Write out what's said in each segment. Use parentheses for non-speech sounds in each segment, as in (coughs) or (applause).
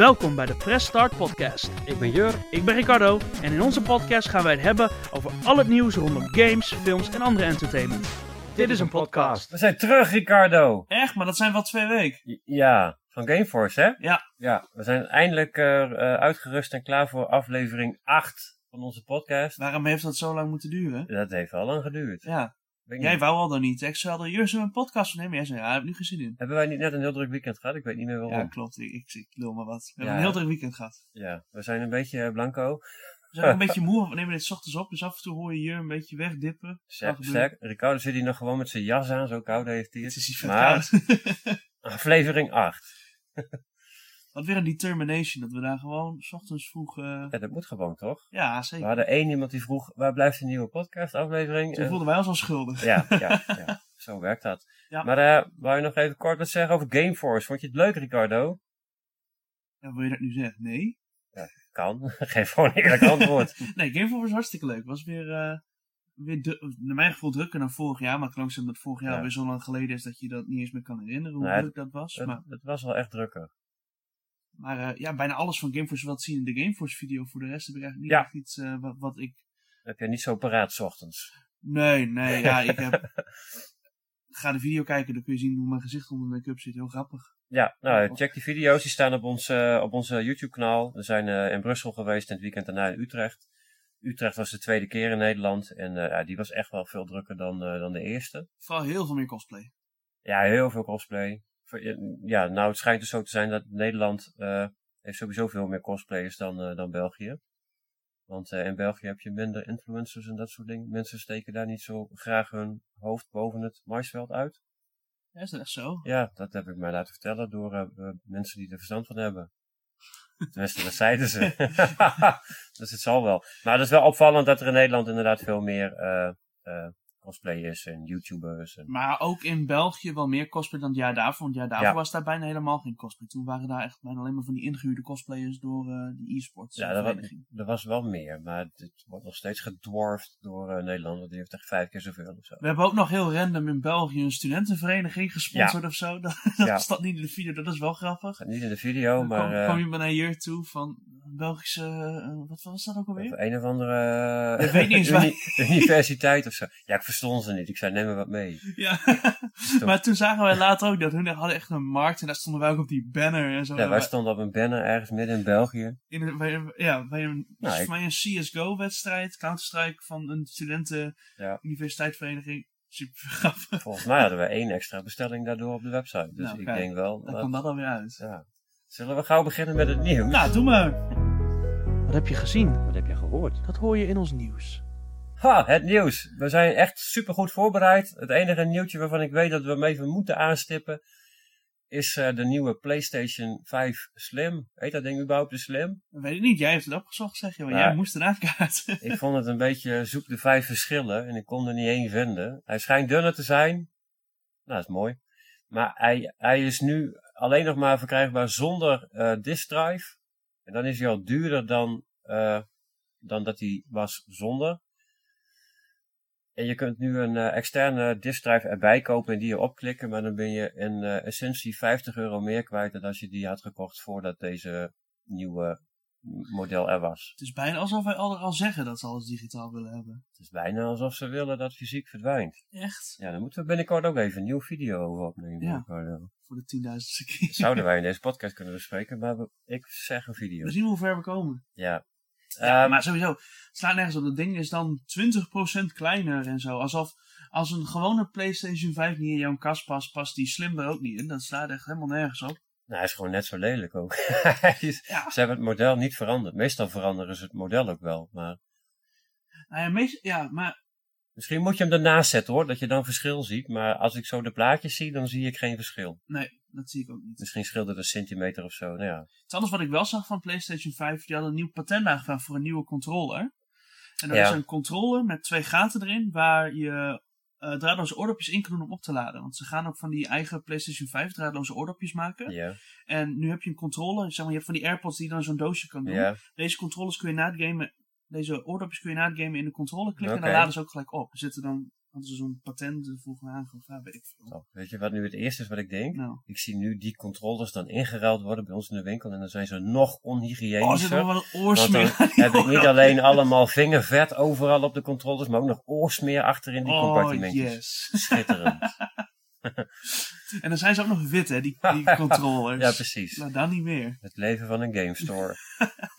Welkom bij de Press Start Podcast. Ik ben Jur. Ik ben Ricardo en in onze podcast gaan wij het hebben over al het nieuws rondom games, films en andere entertainment. Dit is een podcast. We zijn terug, Ricardo. Echt, maar dat zijn wel twee weken. J- Ja, van Gameforce, hè? Ja. Ja, we zijn eindelijk eh, eh, uitgerust en klaar voor aflevering 8 van onze podcast. Waarom heeft dat zo lang moeten duren? Dat heeft wel lang geduurd. Ja, jij wou al dan niet. Ik zei al, we een podcast opnemen? Jij zei, ja, daar heb ik nu geen zin in. Hebben wij niet net een heel druk weekend gehad? Ik weet niet meer waarom. Ja, Ja, klopt. Ik, ik, ik lul maar wat. We Ja. hebben een heel druk weekend gehad. we zijn een beetje eh, blanco. We zijn ook een (laughs) beetje moe. We nemen dit 's ochtends op, dus af en toe hoor je Jur een beetje wegdippen. Sterk, sterk. Ricardo zit hier nog gewoon met zijn jas aan, zo koud heeft hij Het het. is hier Maar-. (laughs) Aflevering 8. Wat weer een determination, dat we daar gewoon 's ochtends vroeg... eh, Ja, dat moet gewoon, toch? Ja, We zeker. hadden één iemand die vroeg, waar blijft de nieuwe podcast aflevering? Toen voelden wij ons al schuldig. Ja, (laughs) ja, ja. Zo werkt dat. Ja. Maar eh wou je nog even kort wat zeggen over Gameforce? Vond je het leuk, Ricardo? Ja, wil je dat nu zeggen? Nee? Kan. (laughs) Geef gewoon een eerlijk antwoord. (laughs) Nee, Gameforce was hartstikke leuk. Was weer, eh weer naar mijn gevoel drukker dan vorig jaar. Maar het kan ook zijn dat vorig jaar Ja. weer zo lang geleden is dat je dat niet eens meer kan herinneren hoe Nee, druk dat was. het, Maar, het was wel echt drukker. Maar eh, ja, bijna alles van Gameforce wat zien in de Gameforce video. Voor de rest heb ik eigenlijk niet Ja. echt iets eh, wat, wat ik... Heb je niet zo paraat 's ochtends. Nee, nee, ja, ik heb... (laughs) Ga de video kijken, dan kun je zien hoe mijn gezicht onder de make-up zit. Heel grappig. Ja, nou, check die video's. Die staan op ons, eh, op onze YouTube-kanaal. We zijn eh, in Brussel geweest en het weekend daarna in Utrecht. Utrecht was de tweede keer in Nederland. En eh, ja, die was echt wel veel drukker dan, eh, dan de eerste. Vooral heel veel meer cosplay. Ja, heel veel cosplay. Ja, nou, het schijnt dus zo te zijn dat Nederland eh, heeft sowieso veel meer cosplayers dan, eh, dan België. Want eh, in België heb je minder influencers en dat soort dingen. Mensen steken daar niet zo graag hun hoofd boven het maisveld uit. Ja, is dat echt zo? Ja, dat heb ik mij laten vertellen door mensen die er verstand van hebben. Tenminste, dat zeiden ze. (laughs) dus het zal wel. Maar het is wel opvallend dat er in Nederland inderdaad veel meer cosplay is en YouTubers. En... Maar ook in België wel meer cosplay dan het jaar daarvoor. Want het jaar daarvoor Ja. was daar bijna helemaal geen cosplay. Toen waren daar echt bijna alleen maar van die ingehuurde cosplayers door eh, die e-sports Ja, eh, dat was, er was wel meer, maar het wordt nog steeds gedwarfd door eh, Nederland. want Die heeft echt vijf keer zoveel of zo. We hebben ook nog heel random in België een studentenvereniging gesponsord of zo. Dat, (laughs) dat Ja. staat niet in de video, dat is wel grappig. Niet in de video, Dan maar kwam, kwam iemand naar hier toe van een Belgische, wat was dat ook alweer? of een of andere Ik weet niet eens waar- (laughs) uni- universiteit of zo. Ja, ik verstond ze niet. Ik zei, neem me wat mee. Ja, maar toen zagen wij later ook dat hun hadden echt een markt en daar stonden wij ook op die banner en zo. Ja, wij stonden op een banner ergens midden in België. in een, bij, een- ja, bij een, Nou, ik- mij een CSGO-wedstrijd, Counter-Strike van een studenten Ja. universiteitsvereniging. Super grappig. Volgens mij hadden we één extra bestelling daardoor op de website. Dus Nou, ik kijk, denk wel. Dan dat- kwam dat alweer uit. ja. Zullen we gauw beginnen met het nieuws? Nou, doe maar. Wat heb je gezien? Wat heb je gehoord? Dat hoor je in ons nieuws. Ha, het nieuws. We zijn echt super goed voorbereid. Het enige nieuwtje waarvan ik weet dat we hem even moeten aanstippen. Is eh, de nieuwe PlayStation 5 Slim. Heet dat ding überhaupt de Slim? Dat weet ik niet. Jij heeft het opgezocht, zeg je. Maar jij moest eraan kaarten. Ik vond het een beetje zoek de vijf verschillen. En ik kon er niet één vinden. Hij schijnt dunner te zijn. Nou, dat is mooi. Maar hij, hij is nu alleen nog maar verkrijgbaar zonder eh disk drive. En dan is hij al duurder dan, eh, dan dat hij was zonder. En je kunt nu een eh, externe disk drive erbij kopen en die erop klikken. Maar dan ben je in eh, essentie 50 euro meer kwijt dan als je die had gekocht voordat deze nieuwe model er was. Het is bijna alsof wij al, al zeggen dat ze alles digitaal willen hebben. Het is bijna alsof ze willen dat fysiek verdwijnt. Echt? Ja, dan moeten we binnenkort ook even een nieuwe video over opnemen. Ja. Voor de tienduizendste (laughs) keer. Zouden wij in deze podcast kunnen bespreken, maar we- ik zeg een video. We zien hoe ver we komen. Ja. Ja, Ehm, maar sowieso, het slaat nergens op. Dat ding is dan 20% kleiner en zo. Alsof als een gewone PlayStation 5 niet in jouw kast past, past die slim er ook niet in. Dat slaat echt helemaal nergens op. nou, hij is gewoon net zo lelijk ook. (laughs) Is- Ja. Ze hebben het model niet veranderd. Meestal veranderen ze het model ook wel. Maar Nou ja, meest, ja, maar misschien moet je hem ernaast zetten hoor, dat je dan verschil ziet. Maar als ik zo de plaatjes zie, dan zie ik geen verschil. nee, dat zie ik ook niet. Misschien scheelt het een centimeter of zo. Nou ja. Het anders wat ik wel zag van PlayStation 5, die hadden een nieuw patent aangevraagd voor een nieuwe controller. En dat Ja. is een controller met twee gaten erin, waar je eh draadloze oordopjes in kan doen om op te laden. Want ze gaan ook van die eigen PlayStation 5 draadloze oordopjes maken. Ja. En nu heb je een controller, zeg maar, je hebt van die AirPods die dan zo'n doosje kan doen. ja. Deze controllers kun je na het gamen, deze oordopjes kun je na het gamen in de controller klikken en dan laden ze ook gelijk op. Er zitten dan hadden ze zo'n patent ervoor aangaf. Ja, weet ik veel. Zo, weet je wat nu het eerste is wat ik denk? Nou. Ik zie nu die controllers dan ingeruild worden bij ons in de winkel en dan zijn ze nog Oh, er onhygiënischer. zit nog wel dan oorsmeer heb ik niet alleen allemaal vingervet overal op de controllers, maar ook nog oorsmeer achter in die Oh, compartimentjes. yes. Schitterend. (laughs) En dan zijn ze ook nog wit, hè, die, die (laughs) controllers. Ja, precies. Nou, dan niet meer. Het leven van een game store. (laughs)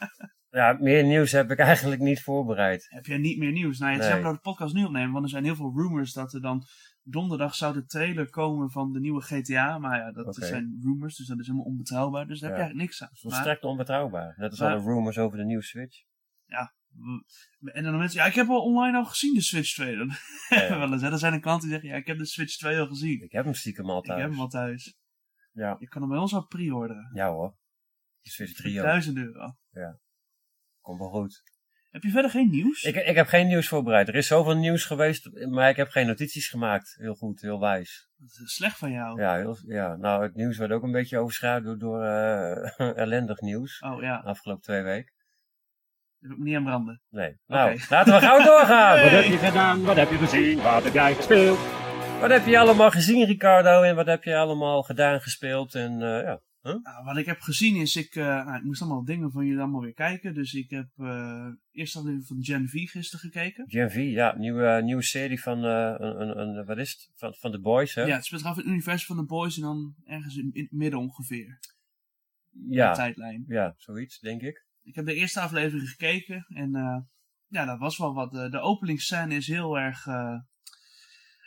ja, meer nieuws heb ik eigenlijk niet voorbereid. Heb jij niet meer nieuws? Nou, ja, het Nee. de podcast nu opnemen, want er zijn heel veel rumors dat er dan donderdag zou de trailer komen van de nieuwe GTA. Maar ja, dat zijn rumors, dus dat is helemaal onbetrouwbaar. Dus daar Ja. heb je eigenlijk niks aan. Dat is volstrekt onbetrouwbaar. Net als Maar- alle rumors over de nieuwe Switch. w- en dan mensen, ja, ik heb al online al gezien de Switch 2. Dan (laughs) Ja. wel eens, hè. Er zijn een klant die zeggen, ja, ik heb de Switch 2 al gezien. Ik heb hem stiekem al Ik thuis. heb hem al thuis. Ja. Je kan hem bij ons al pre-orderen. ja hoor. De Switch 3 ook. 1000 euro. Komt wel goed. Heb je verder geen nieuws? Ik, ik heb geen nieuws voorbereid. Er is zoveel nieuws geweest, maar ik heb geen notities gemaakt. Heel goed, heel wijs. Dat is slecht van jou. Ja, heel, ja. nou het nieuws werd ook een beetje overschaduwd door eh, (laughs) ellendig nieuws. Oh ja, De afgelopen twee weken. daar heb ik me niet aan branden. Nee. Nou, laten we gauw (laughs) doorgaan. Hey. Wat heb je gedaan? Wat heb je gezien? Wat heb jij gespeeld? Wat heb je allemaal gezien, Ricardo? En wat heb je allemaal gedaan, gespeeld? En eh, ja. Wat ik heb gezien is, ik, eh, nou, ik moest allemaal dingen van jullie allemaal weer kijken. Dus ik heb eh eerst aflevering van Gen V gisteren gekeken. Gen V, ja, nieuwe, nieuwe serie van, eh, een, een, een, wat is het? Van, van The Boys, hè? Ja, het speelt af in het universum van de Boys en dan ergens in, in het midden ongeveer. De ja, tijdlijn. ja, zoiets, denk ik. Ik heb de eerste aflevering gekeken en eh, ja, dat was wel wat. De, de openingsscène is heel erg...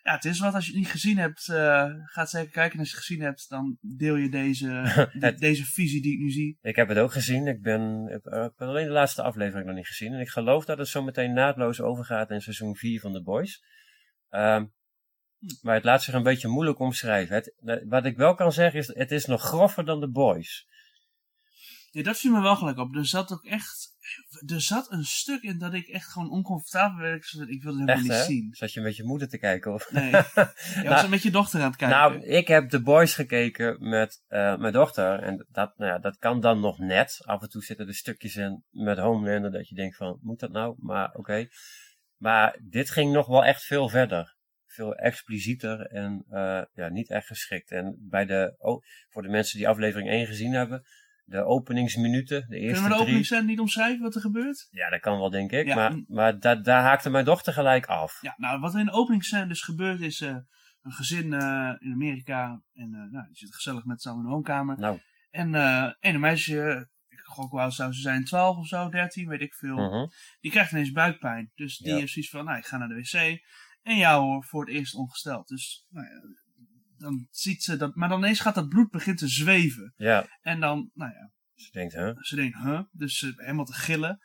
eh, ja, het is wat als je het niet gezien hebt. eh ga zeker kijken. En als je het gezien hebt, dan deel je deze, (laughs) de- Het- deze visie die ik nu zie. Ik heb het ook gezien. Ik ben, ik heb alleen de laatste aflevering nog niet gezien. En ik geloof dat het zo meteen naadloos overgaat in seizoen 4 van The Boys. Ehm, maar het laat zich een beetje moeilijk omschrijven. Het, eh, wat ik wel kan zeggen is, het is nog groffer dan The Boys. Ja, dat viel me wel gelijk op. Er zat ook echt... Er zat een stuk in dat ik echt gewoon oncomfortabel werd. Ik wilde het helemaal Echt, niet zien. Zat je met je moeder te kijken? Of? Nee. (laughs) Je was met je dochter aan het kijken. Nou, ik heb The Boys gekeken met eh, mijn dochter. En dat, nou ja, dat kan dan nog net. Af en toe zitten er stukjes in met Homelander dat je denkt van, moet dat nou? Maar oké. Maar dit ging nog wel echt veel verder. Veel explicieter en eh, ja, niet echt geschikt. En bij de, oh, voor de mensen die aflevering 1 gezien hebben, de openingsminuten, de eerste Kunnen we de drie. openingsscène niet omschrijven wat er gebeurt? Ja, dat kan wel, denk ik. Ja, maar maar da, daar haakte mijn dochter gelijk af. Ja, nou, wat er in de openingsscène dus gebeurt is... eh, een gezin eh, in Amerika. En eh nou, die zit gezellig met z'n allen in de woonkamer. Nou, En, en een meisje... Ik gok hoe oud zou ze zijn? 12 of zo, 13, weet ik veel. mhm. Die krijgt ineens buikpijn. Dus die Ja. heeft zoiets van, nou, ik ga naar de wc. En ja hoor, voor het eerst ongesteld. Dus, nou ja, dan ziet ze dat... Maar dan ineens gaat dat bloed begint te zweven. ja, En dan, nou ja, ze denkt, hè? ze denkt, huh? Dus ze helemaal te gillen.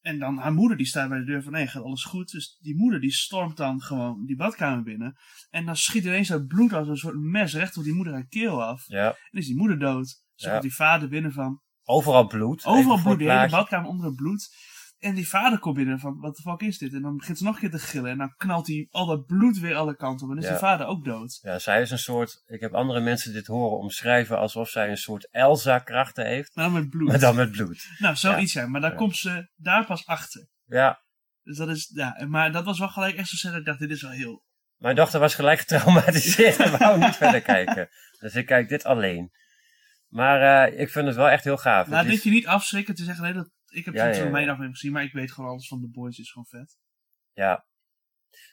En dan haar moeder die staat bij de deur van, nee, gaat alles goed? Dus die moeder die stormt dan gewoon die badkamer binnen. En dan schiet ineens dat bloed als een soort mes recht op die moeder haar keel af. Ja, En is die moeder dood. Ja. komt die vader binnen van, overal bloed. overal bloed, die hele badkamer onder het bloed. En die vader komt binnen van, wat de fuck is dit? En dan begint ze nog een keer te gillen. En dan knalt hij al dat bloed weer alle kanten op. En dan is Ja. die vader ook dood. Ja, zij is een soort. Ik heb andere mensen dit horen omschrijven alsof zij een soort Elsa-krachten heeft. Maar dan met bloed. Maar dan met bloed. Nou, zoiets zijn. Maar daar Ja. komt ze daar pas achter. Ja, Dus dat is, ja. Maar dat was wel gelijk echt zo dat ik dacht, dit is wel heel mijn dochter was gelijk getraumatiseerd (laughs) en wou niet verder kijken. Dus ik kijk dit alleen. Maar eh, ik vind het wel echt heel gaaf. Nou, Het dit is- je niet afschrikken te zeggen, nee, dat, ik heb Ja, het ja, van ja. gezien, maar ik weet gewoon alles van The Boys is gewoon vet. Ja.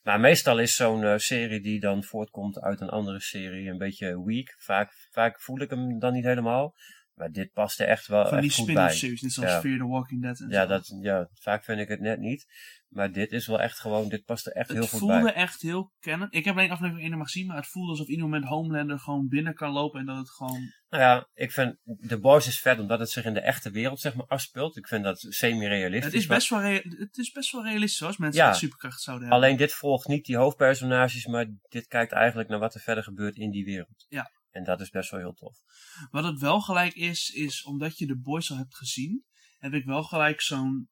Maar meestal is zo'n eh, serie die dan voortkomt uit een andere serie een beetje weak. Vaak, vaak voel ik hem dan niet helemaal. Maar dit past er echt wel van die echt goed spin-off bij. series, net zoals. Fear the Walking Dead en Ja, zo. dat, ja, vaak vind ik het net niet. Maar dit is wel echt gewoon, dit past er echt het heel goed voelde bij. echt heel kennend. Ik heb alleen aflevering 1 nog gezien, maar het voelde alsof ieder moment Homelander gewoon binnen kan lopen en dat het gewoon... Nou ja, ik vind The Boys is vet omdat het zich in de echte wereld zeg maar afspeelt. Ik vind dat semi-realistisch. Het is, maar- best wel het is best wel realistisch als mensen Ja. superkracht zouden hebben. Alleen dit volgt niet die hoofdpersonages, maar dit kijkt eigenlijk naar wat er verder gebeurt in die wereld. Ja. En dat is best wel heel tof. Wat het wel gelijk is, is omdat je The Boys al hebt gezien, heb ik wel gelijk zo'n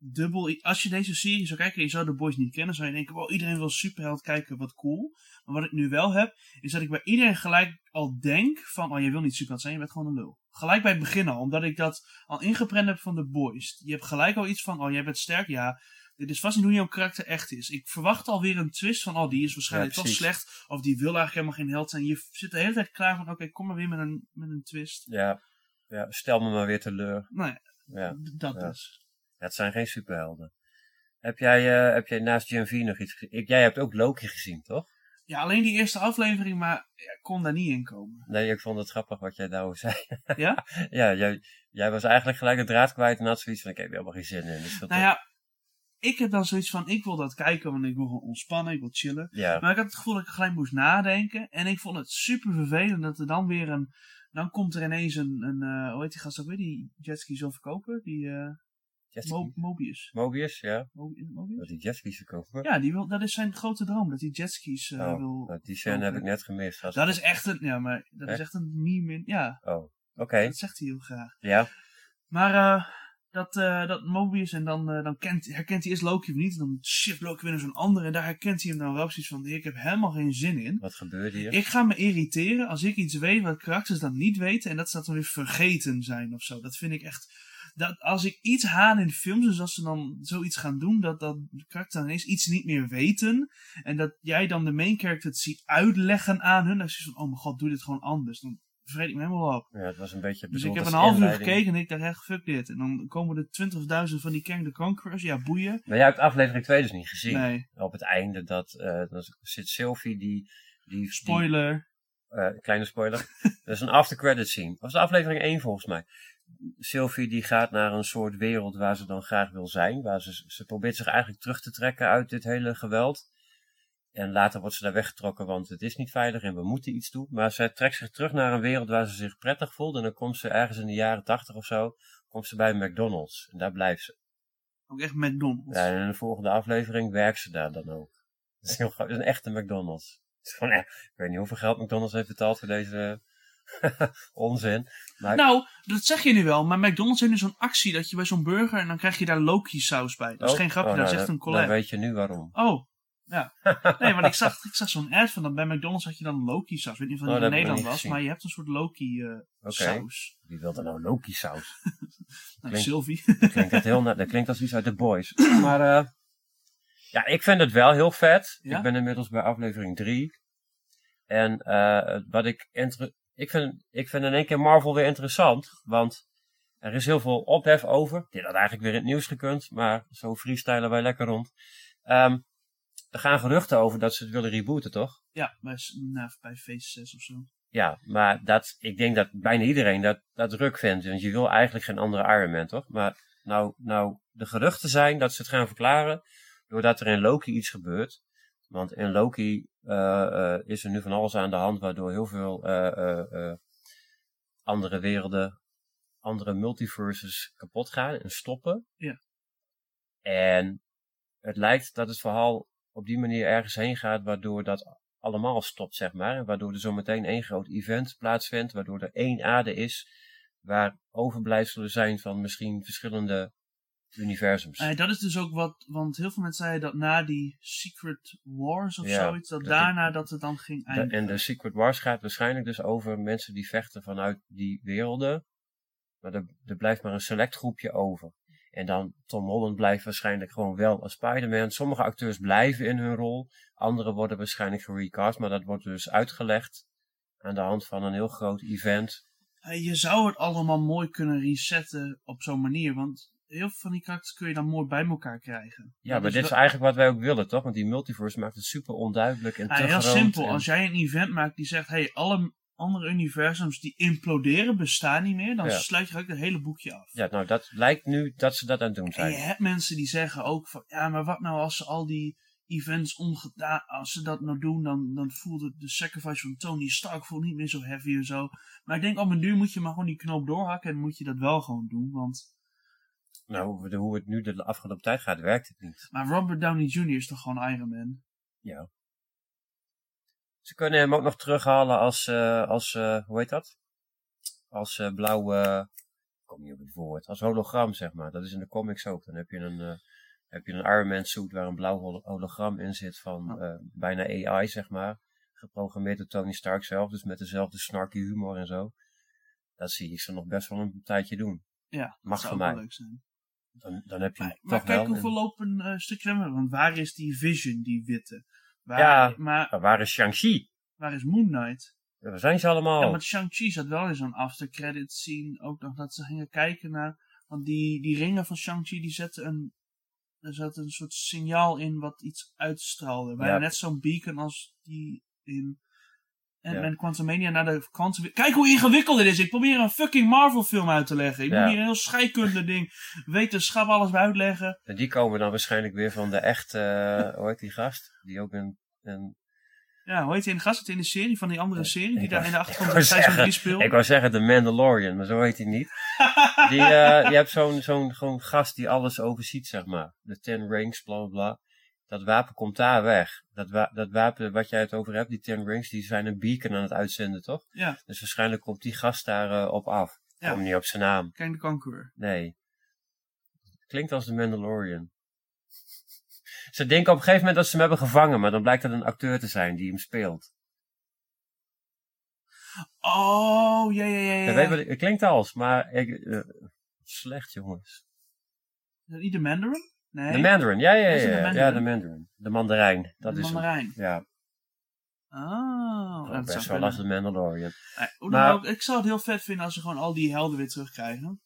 dubbel... Als je deze serie zou kijken en je zou The Boys niet kennen, zou je denken, wow, iedereen wil superheld kijken, wat cool. Maar wat ik nu wel heb, is dat ik bij iedereen gelijk al denk van, oh, je wil niet superheld zijn, je bent gewoon een lul. Gelijk bij het begin al, omdat ik dat al ingeprent heb van The Boys. Je hebt gelijk al iets van, oh, jij bent sterk, ja. dit is vast niet hoe jouw karakter echt is. Ik verwacht alweer een twist van, oh, die is waarschijnlijk Ja, toch slecht. Of die wil eigenlijk helemaal geen held zijn. Je zit de hele tijd klaar van, oké, kom maar weer met een, met een twist. Ja, ja, stel me maar weer teleur. Nou ja, dat Ja. dus. Het zijn geen superhelden. Heb jij, eh, heb jij naast Gen V nog iets gezien? Jij hebt ook Loki gezien, toch? Ja, alleen die eerste aflevering, maar ja, ik kon daar niet in komen. Nee, ik vond het grappig wat jij daarover zei. Ja? (laughs) ja, jij, jij was eigenlijk gelijk de draad kwijt en had zoiets van, ik heb helemaal geen zin in. Dus dat- Nou ja, ik heb dan zoiets van, ik wil dat kijken, want ik wil gewoon ontspannen, ik wil chillen. ja, Maar ik had het gevoel dat ik gelijk moest nadenken. En ik vond het super vervelend dat er dan weer een... Dan komt er ineens een, een eh, hoe heet die gast ook weer, die jetski wil verkopen? Die eh. Mo- Mobius. Mobius, ja. Mobius? Dat die jetskis verkopen. Ja, die wil, dat is zijn grote droom, dat hij jetskis eh oh, wil... die scène heb ik net gemist. Dat is echt een, ja, maar dat is Echt? een meme in, ja, Oh, oké. dat zegt hij heel graag. Ja, Maar eh, dat, eh, dat Mobius en dan, dan kent, herkent hij eerst Loki weer niet. En dan shift Loki weer naar zo'n ander. En daar herkent hij hem dan wel precies van, ik heb helemaal geen zin in. wat gebeurde hier? Ik ga me irriteren als ik iets weet wat karakters dan niet weten. En dat ze dat dan weer vergeten zijn of zo. Dat vind ik echt... Dat als ik iets haal in films, dus als ze dan zoiets gaan doen, dat, dat de karakters dan ineens iets niet meer weten. En dat jij dan de main character het ziet uitleggen aan hun. Dan is van, oh mijn god, doe dit gewoon anders. Dan vreet ik me helemaal op. Ja, het was een beetje Dus ik heb een half uur gekeken en ik dacht echt, fuck dit. En dan komen er 20.000 van die Kang the Conquerors. Ja, boeien. Maar jij hebt aflevering 2 dus niet gezien. Nee, Op het einde dat, dan zit Sylvie die... die die- spoiler. eh, kleine spoiler. (laughs) dat is een after credit scene. Dat was aflevering 1 volgens mij. Sylvie die gaat naar een soort wereld waar ze dan graag wil zijn. Waar ze, ze probeert zich eigenlijk terug te trekken uit dit hele geweld. En later wordt ze daar weggetrokken, want het is niet veilig en we moeten iets doen. Maar zij trekt zich terug naar een wereld waar ze zich prettig voelt. En dan komt ze ergens in de jaren 80 of zo, komt ze bij McDonald's. En daar blijft ze. Ook echt McDonald's. Ja, en in de volgende aflevering werkt ze daar dan ook. Dat is, heel, is een echte McDonald's. Het is gewoon echt, ik weet niet hoeveel geld McDonald's heeft betaald voor deze (laughs) onzin. Maar Nou, dat zeg je nu wel, maar McDonald's heeft nu zo'n actie dat je bij zo'n burger en dan krijg je daar Loki saus bij. Dat is Oh, geen grapje, oh, dat nou, is echt dan- een collab. Dan weet je nu waarom. Oh, ja. (laughs) Nee, want ik zag, ik zag zo'n ad van dat bij McDonald's had je dan Loki saus. Ik weet niet of Oh, dat in dat heb ik Nederland was, gezien. maar je hebt een soort Loki eh, saus. Wie wil er nou Loki saus? (laughs) Nou, Klinkt- Sylvie. Dat klinkt, heel, dat klinkt als iets uit The Boys. (clears throat) Maar eh, ja, ik vind het wel heel vet. Ja? Ik ben inmiddels bij aflevering 3. En eh, wat ik, inter- ik, vind, ik vind in één keer Marvel weer interessant. Want er is heel veel ophef over. Dit had eigenlijk weer in het nieuws gekund. Maar zo freestylen wij lekker rond. Ehm, er gaan geruchten over dat ze het willen rebooten, toch? Ja, bij, nou, bij Phase 6 of zo. Ja, maar dat, ik denk dat bijna iedereen dat, dat druk vindt. Want je wil eigenlijk geen andere Iron Man, toch? Maar nou, nou, de geruchten zijn dat ze het gaan verklaren. Doordat er in Loki iets gebeurt. Want in Loki eh, eh, is er nu van alles aan de hand. Waardoor heel veel eh, andere werelden, andere multiverses kapot gaan en stoppen. Ja. En het lijkt dat het verhaal op die manier ergens heen gaat. Waardoor dat allemaal stopt, zeg maar. En waardoor er zometeen één groot event plaatsvindt, waardoor er één aarde is, waar overblijfselen zijn van misschien verschillende universums. Eh, dat is dus ook wat, want heel veel mensen zeiden dat na die Secret Wars of Ja, zoiets, dat dat daarna dat het dan ging eindigen. en de Secret Wars gaat waarschijnlijk dus over mensen die vechten vanuit die werelden. Maar er, er blijft maar een select groepje over. En dan Tom Holland blijft waarschijnlijk gewoon wel als Spider-Man. Sommige acteurs blijven in hun rol. Andere worden waarschijnlijk gerecast. Maar dat wordt dus uitgelegd aan de hand van een heel groot event. Eh, je zou het allemaal mooi kunnen resetten op zo'n manier, want heel veel van die karakters kun je dan mooi bij elkaar krijgen. Ja, maar dit is eigenlijk wat wij ook willen, toch? Want die multiverse maakt het super onduidelijk en Ja, te heel simpel. en- Als jij een event maakt die zegt, hey, alle andere universums die imploderen bestaan niet meer, dan Ja. sluit je ook het hele boekje af. Ja, nou, dat lijkt nu dat ze dat aan het doen En zijn. je hebt mensen die zeggen ook van, ja, maar wat nou als ze al die events omgedaan, als ze dat nou doen, dan, dan voelt het de sacrifice van Tony Stark voelt niet meer zo heavy en zo. Maar ik denk op een duur moet je maar gewoon die knoop doorhakken en moet je dat wel gewoon doen, want, Nou, hoe het nu de afgelopen tijd gaat, werkt het niet. maar Robert Downey Jr. is toch gewoon Iron Man? Ja. Ze kunnen hem ook nog terughalen als, eh, als eh, hoe heet dat? Als eh, blauwe, ik kom niet op het woord, als hologram zeg maar. Dat is in de comics ook. Dan heb je een, heb je een Iron Man suit waar een blauw holo- hologram in zit van Oh. bijna AI zeg maar. Geprogrammeerd door Tony Stark zelf, dus met dezelfde snarky humor en zo. Dat zie ik ze nog best wel een tijdje doen. Ja, Mag dat zou wel mij. leuk zijn. Dan, dan heb je Maar, kijk wel. hoeveel lopen stukjes we hebben. Want waar is die Vision, die witte? Waar, Ja. Maar Maar waar is Shang-Chi? waar is Moon Knight? Ja, Waar zijn ze allemaal? Ja, maar Shang-Chi zat wel in zo'n after credit scene. Ook nog dat ze gingen kijken naar. Want die, die ringen van Shang-Chi die zetten een. Er zat een soort signaal in wat iets uitstraalde. Bijna Ja. net zo'n beacon als die in. En Ja. Quantumania naar de Quantum... Kijk hoe ingewikkeld dit is. Ik probeer een fucking Marvel film uit te leggen. Ik Ja. moet hier een heel scheikunde ding. Wetenschap alles uitleggen. En die komen dan waarschijnlijk weer van de echte, eh, hoe heet die gast? Die ook een, een Ja, hoe heet hij in de gast? in de serie van die andere serie? Die ik daar in de achtergrond zeggen- 3 speelt? Ik wou zeggen de Mandalorian, maar zo heet hij niet. Die, eh, je hebt zo'n zo'n gewoon gast die alles overziet, zeg maar. De Ten Rings, bla bla bla. Dat wapen komt daar weg. Dat, wa- dat wapen wat jij het over hebt, die Ten Rings, die zijn een beacon aan het uitzenden, toch? Ja, Dus waarschijnlijk komt die gast daar eh, op af. Ja. Kom niet op zijn naam. Kang the Conqueror. Nee. Klinkt als de Mandalorian. (laughs) Ze denken op een gegeven moment dat ze hem hebben gevangen, maar dan blijkt dat een acteur te zijn die hem speelt. Oh, ja, ja, ja. ja. Weet het klinkt als, maar ik, eh, slecht jongens. Is dat niet de Mandarin? Nee. De Mandarin, ja, ja, Is ja. de ja, Mandarin? de Mandarin. De Mandarijn, dat de is hem. Mandarijn. Ja, Oh, dat best zou wel de Mandalorian. Maar- ook, ik zou het heel vet vinden als ze gewoon al die helden weer terugkrijgen.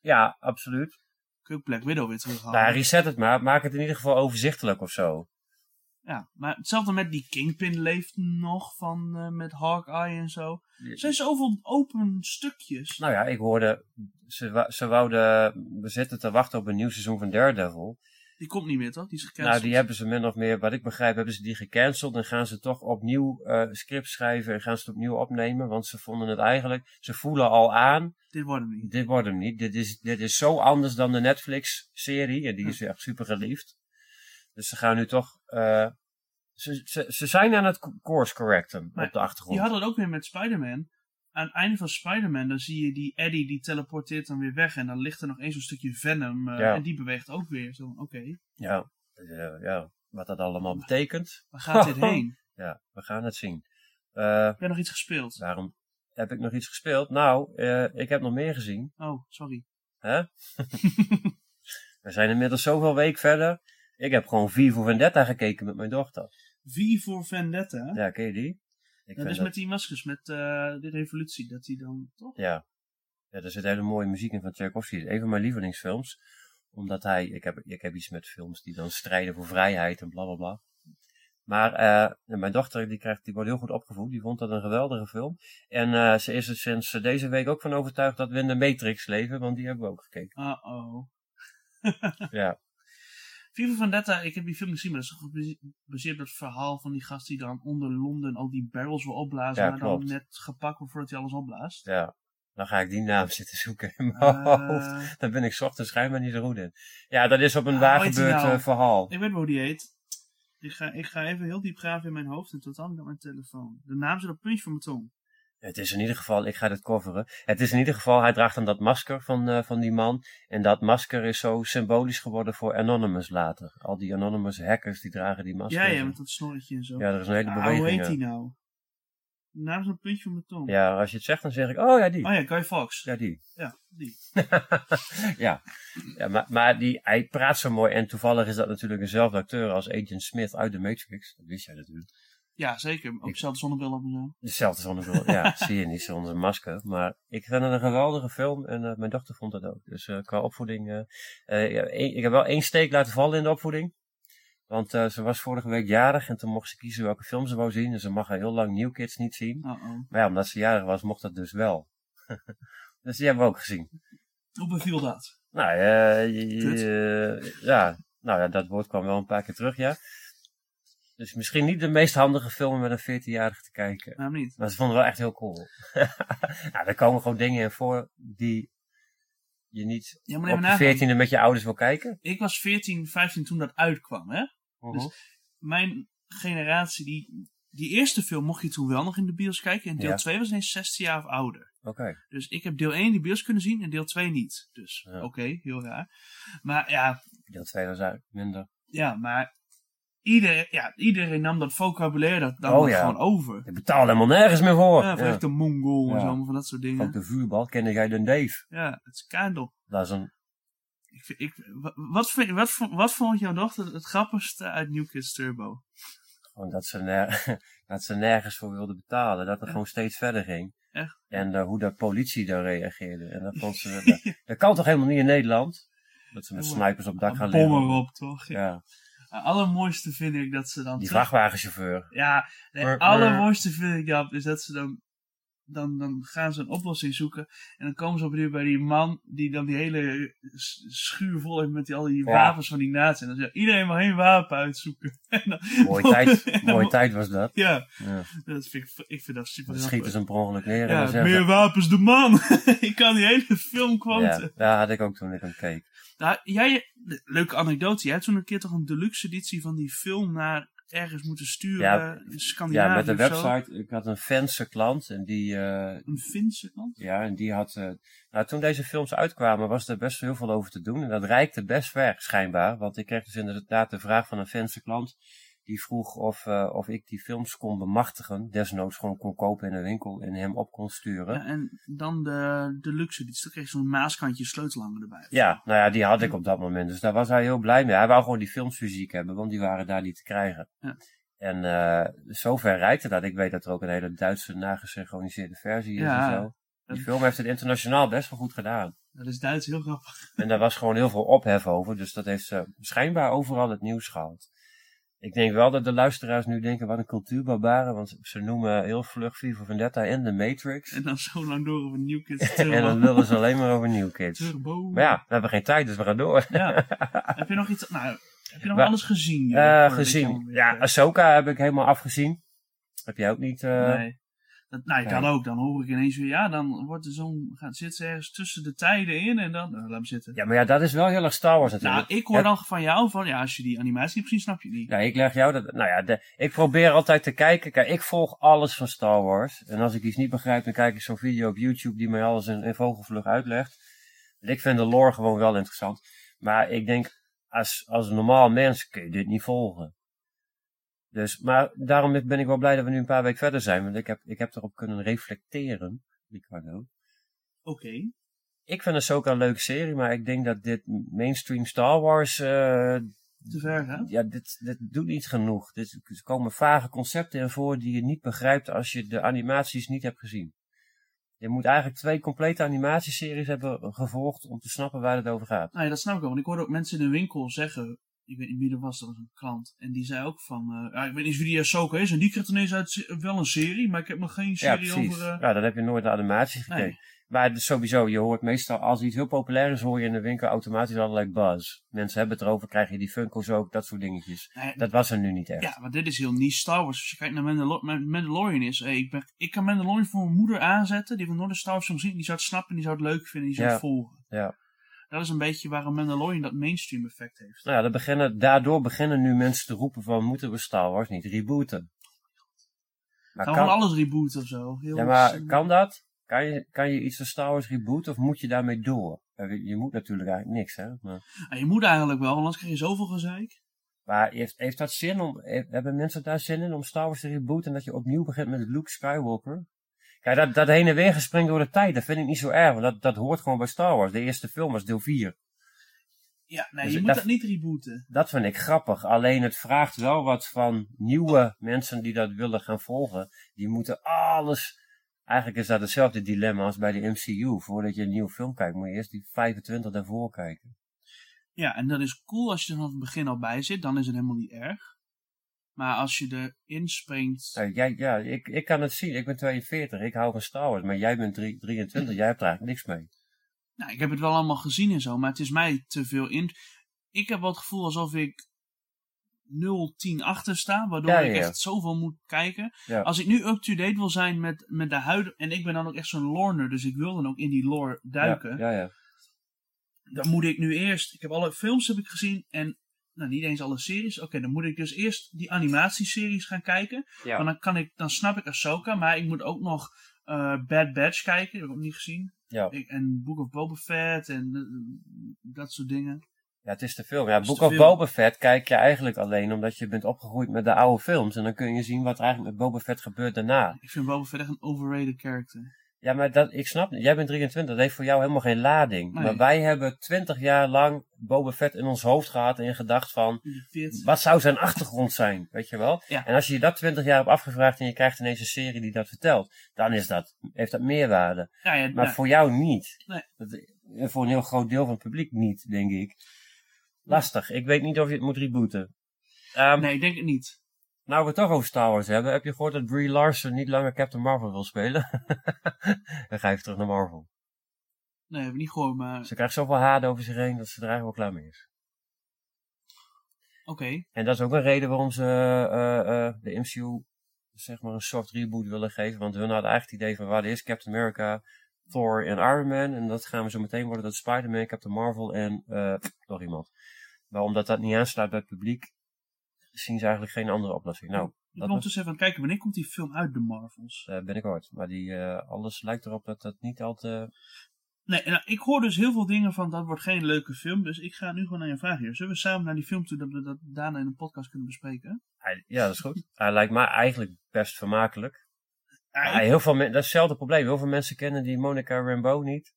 Ja, absoluut. Kun je ook Black Widow weer terughalen. Nou, reset het maar. Maak het in ieder geval overzichtelijk of zo. Ja, maar hetzelfde met die Kingpin leeft nog van eh, met Hawkeye en zo. Er zijn zoveel open stukjes. Nou ja, ik hoorde, ze, ze wouden, we zitten te wachten op een nieuw seizoen van Daredevil. Die komt niet meer, toch? Die is gecanceld. Nou, die hebben ze min of meer, wat ik begrijp, hebben ze die gecanceld. En gaan ze toch opnieuw eh script schrijven en gaan ze het opnieuw opnemen. Want ze vonden het eigenlijk, ze voelen al aan, Dit wordt hem niet. dit wordt hem niet. Dit is, dit is zo anders dan de Netflix-serie. En die is echt super geliefd. Dus ze gaan nu toch, eh, ze, ze, ze zijn aan het course correcten Maar op de achtergrond. Die hadden het ook weer met Spider-Man. Aan het einde van Spider-Man, dan zie je die Eddie, die teleporteert dan weer weg. En dan ligt er nog eens zo'n stukje Venom. eh, Ja. En die beweegt ook weer. Zo, oké, Ja, eh, ja, wat dat allemaal betekent. waar gaat dit (laughs) heen? Ja, we gaan het zien. Eh, Heb jij nog iets gespeeld? waarom heb ik nog iets gespeeld? Nou, ik heb nog meer gezien. Oh, sorry. Hè? (laughs) we zijn inmiddels zoveel week verder. Ik heb gewoon V voor Vendetta gekeken met mijn dochter. V voor Vendetta. Ja, ken je die? Ik dat vind is met die maskers, met eh, de revolutie. Dat die dan, toch? Ja. ja, er zit hele mooie muziek in van Tchaikovsky. Een van mijn lievelingsfilms. Omdat hij, ik heb, ik heb iets met films die dan strijden voor vrijheid en bla bla bla. Maar eh, mijn dochter die, krijgt, die wordt heel goed opgevoed. Die vond dat een geweldige film. En eh, ze is er sinds deze week ook van overtuigd dat we in de Matrix leven. Want die hebben we ook gekeken. Uh-oh. (laughs) Ja, V voor Vendetta, ik heb die film gezien, maar dat is gebaseerd op het verhaal van die gast die dan onder Londen al die barrels wil opblazen. Ja, maar klopt. dan net gepakt wordt voordat hij alles opblaast. ja. Dan ga ik die naam zitten zoeken in mijn Eh, hoofd. Daar ben ik ochtends schijnbaar niet zo goed in. Ja, dat is op een Ah, waar gebeurd nou? eh, verhaal. Ik weet wel hoe die heet. Ik ga, ik ga even heel diep graven in mijn hoofd en totaal niet op mijn telefoon. De naam zit op het puntje van mijn tong. Het is in ieder geval, ik ga dit coveren. Het is in ieder geval, hij draagt dan dat masker van, eh, van die man. En dat masker is zo symbolisch geworden voor Anonymous later. Al die Anonymous hackers die dragen die masker. Ja, ja, met dat snorretje en zo. Ja, er is een hele Ah, beweging. hoe heet die nou? De naam is op het puntje van mijn tong. Ja, als je het zegt, dan zeg ik, oh ja, die. Oh ja, Guy Fawkes. Ja, die. Ja, die. (laughs) ja, ja maar, maar die, hij praat zo mooi. En toevallig is dat natuurlijk dezelfde acteur als Agent Smith uit The Matrix. Dat wist jij natuurlijk. Ja, zeker. Ook dezelfde zonnebril op en zo. Dezelfde zonnebril. ja, (laughs) zie je niet zonder masker. Maar ik vind het een geweldige film en eh, mijn dochter vond dat ook. Dus eh, qua opvoeding. eh, ja, ik heb wel één steek laten vallen in de opvoeding. Want ze was vorige week jarig en toen mocht ze kiezen welke film ze wou zien. En ze mag heel lang New Kids niet zien. Uh-oh. Maar ja, omdat ze jarig was, mocht dat dus wel. (laughs) dus die hebben we ook gezien. Hoe beviel dat? Nou, ja, nou ja, dat woord kwam wel een paar keer terug, ja. Dus misschien niet de meest handige film om met een 14-jarige te kijken. Waarom niet? Maar ze vonden het wel echt heel cool. (laughs) nou, er komen gewoon dingen in voor die je niet Ja, maar op je. 14e met je ouders wil kijken. Ik was 14, 15 toen dat uitkwam, hè? Mhm. Mijn generatie, die, die eerste film mocht je toen wel nog in de bios kijken. En deel Ja. 2 was ineens 16 jaar of ouder. Oké. Dus ik heb deel 1 in de bios kunnen zien en deel 2 niet. Dus Ja. oké, heel raar. Maar ja, Deel 2 was eigenlijk minder. ja maar iedereen, ja, iedereen nam dat vocabulaire dat, dan Oh, ja. gewoon over. Je betaalt helemaal nergens meer voor. Ja, van Ja. echt de Mongool en zo, van dat soort dingen. Ook de vuurbal, kende jij de Dave? Ja, het is. Dat is een Ik, ik, wa- wat, vind, wat, vond- wat vond jouw dochter het grappigste uit New Kids Turbo? Gewoon dat ze, ner- (laughs) dat ze nergens voor wilde betalen. Dat het gewoon steeds verder ging. Echt? En eh, hoe de politie daar reageerde. En dat vond ze... (laughs) dat, dat kan toch helemaal niet in Nederland? Dat ze met snipers op dak gaan Bommen liggen. erop, toch? Ja, Het allermooiste vind ik dat ze dan die terug- vrachtwagenchauffeur. Ja, het allermooiste vind ik dat, is dat ze dan, dan, dan gaan ze een oplossing zoeken. En dan komen ze op een bij die man die dan die hele schuur vol heeft met die, al die Ja. wapens van die nazi. En dan zegt iedereen maar één wapen uitzoeken. (laughs) Dan- Mooie tijd, (laughs) mooie tijd was dat. Ja, Ja. dat vind ik, ik vind dat super Dan grappig. schieten ze hem per ongeluk neer Ja, meer wapens de man. (laughs) ik kan die hele film Ja, quoten. dat had ik ook toen ik hem keek. Nou, jij, de- leuke anekdote. Jij hebt toen een keer toch een deluxe editie van die film naar ergens moeten sturen Ja, in Scandinavië Ja, met de zo. website. Ik had een Finse klant en die... eh, Een Finse kant? Ja, en die had. eh, nou, toen deze films uitkwamen, was er best heel veel over te doen. En dat reikte best ver, schijnbaar. Want ik kreeg dus inderdaad de vraag van een fanse klant. Die vroeg of, eh, of ik die films kon bemachtigen. Desnoods gewoon kon kopen in een winkel en hem op kon sturen. Ja, en dan de deluxe editie. Dan kreeg je zo'n maaskantje sleutelhanger erbij. Ja, nou ja, die had ik op dat moment. Dus daar was hij heel blij mee. Hij wou gewoon die films fysiek hebben, want die waren daar niet te krijgen. Ja. En eh zover reikte dat. Ik weet dat er ook een hele Duitse nagesynchroniseerde versie is Ja. en zo. Die film heeft het internationaal best wel goed gedaan. Dat is Duits heel grappig. En daar was gewoon heel veel ophef over. Dus dat heeft ze schijnbaar overal het nieuws gehaald. Ik denk wel dat de luisteraars nu denken, wat een cultuurbarbaren. Want ze noemen heel vlug Viva Vendetta en The Matrix. En dan zo lang door over New Kids (laughs) En dan lullen ze alleen maar over New Kids. Turbo. Maar ja, we hebben geen tijd, dus we gaan door. Ja. heb je nog iets... Nou, heb je nog (laughs) Maar- alles gezien? Eh, voordat gezien. Ja, Ahsoka heb ik helemaal afgezien. Heb jij ook niet? eh, nee. Dat, nou, dan ook. Dan hoor ik ineens weer... Ja, dan wordt er zo'n... Gaat zit ze ergens tussen de tijden in en dan... Nou, laat me zitten. Ja, maar ja, dat is wel heel erg Star Wars natuurlijk. nou, ik hoor Ja. dan van jou van... Ja, als je die animatie hebt gezien, snap je niet. Ja, ik leg jou dat. Nou ja, de, ik probeer altijd te kijken. Kijk, ik volg alles van Star Wars. En als ik iets niet begrijp, dan kijk ik zo'n video op YouTube die mij alles in, in vogelvlug uitlegt. Ik vind de lore gewoon wel interessant. Maar ik denk, als, als normaal mens kun je dit niet volgen. Dus, maar daarom ben ik wel blij dat we nu een paar weken verder zijn. Want ik heb, ik heb erop kunnen reflecteren, Ricardo. Oké. Ik vind Ahsoka een leuke serie, maar ik denk dat dit mainstream Star Wars eh, Te ver gaat. ja, dit, dit doet niet genoeg. Dit, er komen vage concepten in voor die je niet begrijpt als je de animaties niet hebt gezien. Je moet eigenlijk twee complete animatieseries hebben gevolgd om te snappen waar het over gaat. Nou ja, dat snap ik wel. Want ik hoorde ook mensen in de winkel zeggen... Ik weet niet wie er was, dat was een klant. En die zei ook van... eh, ja, ik weet niet wie die Ahsoka is. En die krijgt ineens uit wel een serie. Maar ik heb nog geen Ja, serie precies. over... eh, Ja, dan heb je nooit de animaties Nee. gekeken. Maar dus sowieso, je hoort meestal, als iets heel populair is, hoor je in de winkel automatisch allerlei buzz. Mensen hebben het erover, krijg je die Funko's ook, dat soort dingetjes. nee, Dat was er nu niet echt. Ja, maar dit is heel niche Star Wars. Als je kijkt naar Mandalor Man- Mandalorian is... Hey, ik, ben, ik kan Mandalorian voor mijn moeder aanzetten. Die nog nooit een Star Wars film gezien. Die zou het snappen, die zou het leuk vinden, die zou Ja. het volgen. Ja. Dat is een beetje waarom Mandalorian dat mainstream effect heeft. Nou ja, beginnen, daardoor beginnen nu mensen te roepen van, moeten we Star Wars niet rebooten? Maar Gaan we van alles rebooten of zo? Heel Ja, maar kan dat? Kan je, kan je iets van Star Wars rebooten of moet je daarmee door? Je moet natuurlijk eigenlijk niks, hè? Maar, je moet eigenlijk wel, want anders krijg je zoveel gezeik. maar heeft, heeft dat zin om, hebben mensen daar zin in om Star Wars te rebooten en dat je opnieuw begint met Luke Skywalker? Kijk, dat, dat heen en weer gespring door de tijd, dat vind ik niet zo erg, want dat, dat hoort gewoon bij Star Wars. De eerste film was deel 4. Ja, nee, Dus je dat- moet dat niet rebooten. Dat vind ik grappig. Alleen het vraagt wel wat van nieuwe mensen die dat willen gaan volgen. Die moeten alles. Eigenlijk is dat hetzelfde dilemma als bij de MCU. Voordat je een nieuwe film kijkt, moet je eerst die 25 daarvoor kijken. Ja, en dat is cool als je er vanaf het begin al bij zit. Dan is het helemaal niet erg. Maar als je erin springt... Jij, ja, ik, ik kan het zien. Ik ben 42. Ik hou van Star Wars. Maar jij bent drie- 23. Jij hebt er eigenlijk niks mee. Nou, ik heb het wel allemaal gezien en zo, maar het is mij te veel in. Ik heb wel het gevoel alsof ik 0, 10 achter sta, waardoor Ja, ik ja, ja. echt zoveel moet kijken. Ja. Als ik nu up-to-date wil zijn met, met de huidige... En ik ben dan ook echt zo'n lorner, dus ik wil dan ook in die lore duiken. Ja, ja, ja. Dan moet ik nu eerst... Ik heb alle films heb ik gezien en... Nou, niet eens alle series. Oké, dan moet ik dus eerst die animatieseries gaan kijken. Ja. Want dan, kan ik, dan snap ik Ahsoka, maar ik moet ook nog eh, Bad Batch kijken. Dat heb ik ook niet gezien. Ja. Ik, en Book of Boba Fett en eh, dat soort dingen. Ja, het is te veel. Ja, Book of veel. Boba Fett kijk je eigenlijk alleen omdat je bent opgegroeid met de oude films. En dan kun je zien wat er eigenlijk met Boba Fett gebeurt daarna. Ik vind Boba Fett echt een overrated character. Ja, maar dat, ik snap, jij bent 23, dat heeft voor jou helemaal geen lading. Nee. Maar wij hebben 20 jaar lang Boba Fett in ons hoofd gehad en gedacht van, wat zou zijn achtergrond zijn, weet je wel? Ja. En als je je dat 20 jaar hebt afgevraagd en je krijgt ineens een serie die dat vertelt, dan is dat, heeft dat meerwaarde. Ja, ja, Maar voor jou niet. Nee. Dat- en voor een heel groot deel van het publiek niet, denk ik. Lastig. Ik weet niet of je het moet rebooten. Ehm, nee, ik denk het niet. Nou, we het toch over Star Wars hebben. Heb je gehoord dat Brie Larson niet langer Captain Marvel wil spelen? (laughs) Dan ga je even terug naar Marvel. Nee, heb ik niet gehoord, maar oké. Ze krijgt zoveel haat over zich heen dat ze er eigenlijk wel klaar mee is. En dat is ook een reden waarom ze eh, eh, de MCU zeg maar een soft reboot willen geven. Want hun hadden eigenlijk het idee van, waar is Captain America, Thor en Iron Man. En dat gaan we zo meteen worden, dat Spider-Man, Captain Marvel en eh, nog iemand. Maar omdat dat niet aansluit bij het publiek, zien ze eigenlijk geen andere oplossing. Nou, Ik was, ondertussen even kijken, wanneer komt die film uit, de Marvels? ben ik ooit. Maar die, eh, alles lijkt erop dat dat niet al te... Nee, nou, ik hoor dus heel veel dingen van, dat wordt geen leuke film, dus ik ga nu gewoon naar je vraag hier. Zullen we samen naar die film toe, dat we dat daarna in een podcast kunnen bespreken? Hij, ja, dat is goed. Hij lijkt mij eigenlijk best vermakelijk. Ja, heel veel dat is hetzelfde probleem. Heel veel mensen kennen die Monica Rambeau niet.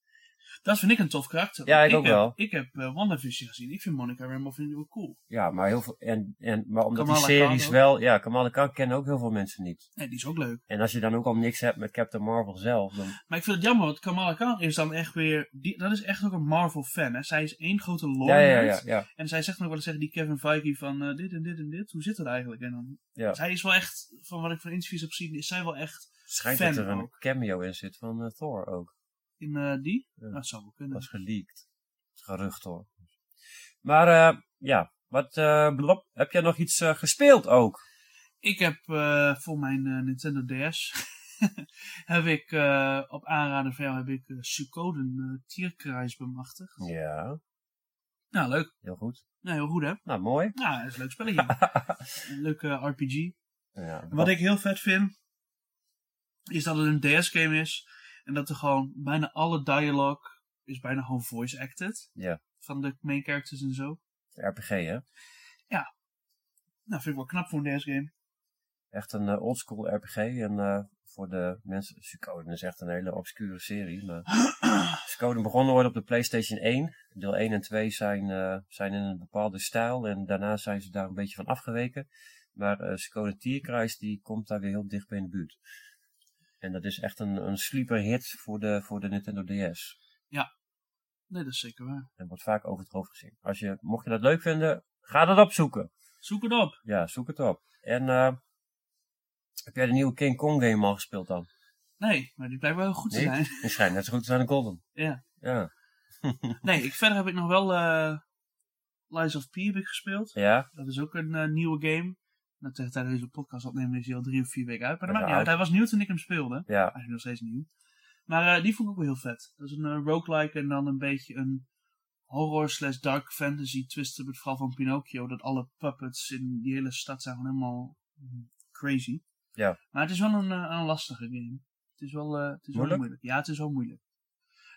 Dat vind ik een tof karakter. Ja, ik ook heb, wel. Ik heb uh, WandaVision gezien, ik vind Monica Rambeau vind ik wel cool. Ja, maar heel veel. En, en, maar omdat Kamala die series wel. Ja, Kamala Khan kennen ook heel veel mensen niet. Nee, die is ook leuk. En als je dan ook al niks hebt met Captain Marvel zelf. Dan, Maar ik vind het jammer, want Kamala Khan is dan echt weer, die, dat is echt ook een Marvel fan, hè. Zij is één grote lore ja, ja, ja. En zij zegt nog wel eens tegen die Kevin Feige van eh, dit en dit en dit, hoe zit dat eigenlijk? En dan, Ja. zij is wel echt, van wat ik van interviews heb gezien, is zij wel echt Schijnt Fan dat er een cameo in zit van eh, Thor ook. In eh, die. Ja. Nou, dat zou wel kunnen. Dat is geleakt. Dat gerucht hoor. Maar eh, ja, wat eh, blop, heb jij nog iets gespeeld ook? Ik heb voor mijn Nintendo DS (laughs) heb ik op aanraden van jou heb ik Suikoden Tierkreis bemachtigd. Ja, Nou, leuk. heel goed. Nou, heel goed hè. Nou, mooi. Nou, dat is een leuk spelletje. (laughs) een leuke RPG. ja, Wat ik heel vet vind, is dat het een DS-game is. En dat er gewoon bijna alle dialogue is bijna gewoon voice-acted. Ja. Van de main characters en zo. RPG hè? Nou, vind ik wel knap voor een DS-game. Echt een eh, oldschool RPG. En eh, voor de mensen, Suikoden is echt een hele obscure serie. Maar (clears throat) Suikoden begonnen worden op de PlayStation 1. Deel 1 en 2 zijn, eh, zijn in een bepaalde stijl. En daarna zijn ze daar een beetje van afgeweken. Maar eh Suikoden Tierkruis die komt daar weer heel dicht bij in de buurt. En dat is echt een, een sleeper hit voor de, voor de Nintendo DS. Nee, dat is zeker waar. En wordt vaak over het hoofd gezien. Als je, mocht je dat leuk vinden, ga dat opzoeken. Zoek het op. Ja, zoek het op. En eh, heb jij de nieuwe King Kong game al gespeeld dan? Nee, maar die blijkt wel heel goed te zijn. Die schijnt net zo goed te zijn als Golden. (laughs) Ja. Ja. Nee, ik, verder heb ik nog wel eh Lies of P heb ik gespeeld. Ja? Dat is ook een eh, nieuwe game. Tegen tijdens deze podcast opnemen is hij al drie of vier weken uit. Maar dat Ja, maakt niet uit. Hij was nieuw toen ik hem speelde. Ja. Hij is nog steeds nieuw. Maar eh, die vond ik ook wel heel vet. Dat is een eh, roguelike en dan een beetje een horror slash dark fantasy twist op het verhaal van Pinocchio. Dat alle puppets in die hele stad zijn gewoon helemaal crazy. Ja. Maar het is wel een, eh, een lastige game. Het is wel, het is wel Moeilijk? moeilijk. Ja, het is wel moeilijk.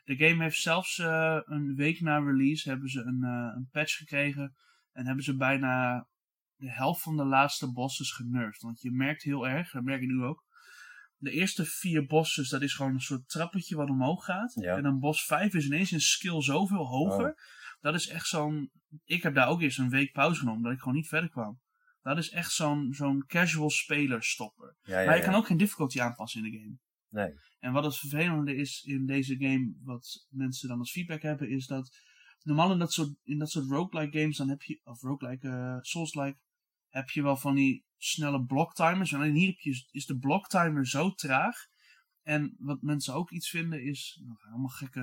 De game heeft zelfs een week na release hebben ze een, een patch gekregen. En hebben ze bijna de helft van de laatste bosses genervd. Want je merkt heel erg, dat merk ik nu ook. De eerste vier bosses, dat is gewoon een soort trappetje wat omhoog gaat. Ja. En dan bos 5 is ineens een skill zoveel hoger. Oh. Dat is echt zo'n... Ik heb daar ook eerst een week pauze genomen, omdat ik gewoon niet verder kwam. Dat is echt zo'n zo'n casual speler stopper. Ja, ja, maar je kan ook geen difficulty aanpassen in de game. Nee. En wat het vervelende is in deze game, wat mensen dan als feedback hebben, is dat normaal in dat soort, in dat soort roguelike games, dan heb je, of roguelike, eh souls-like, heb je wel van die snelle blocktimers. Alleen hier heb je, is de blocktimer zo traag. En wat mensen ook iets vinden is, nou, allemaal gekke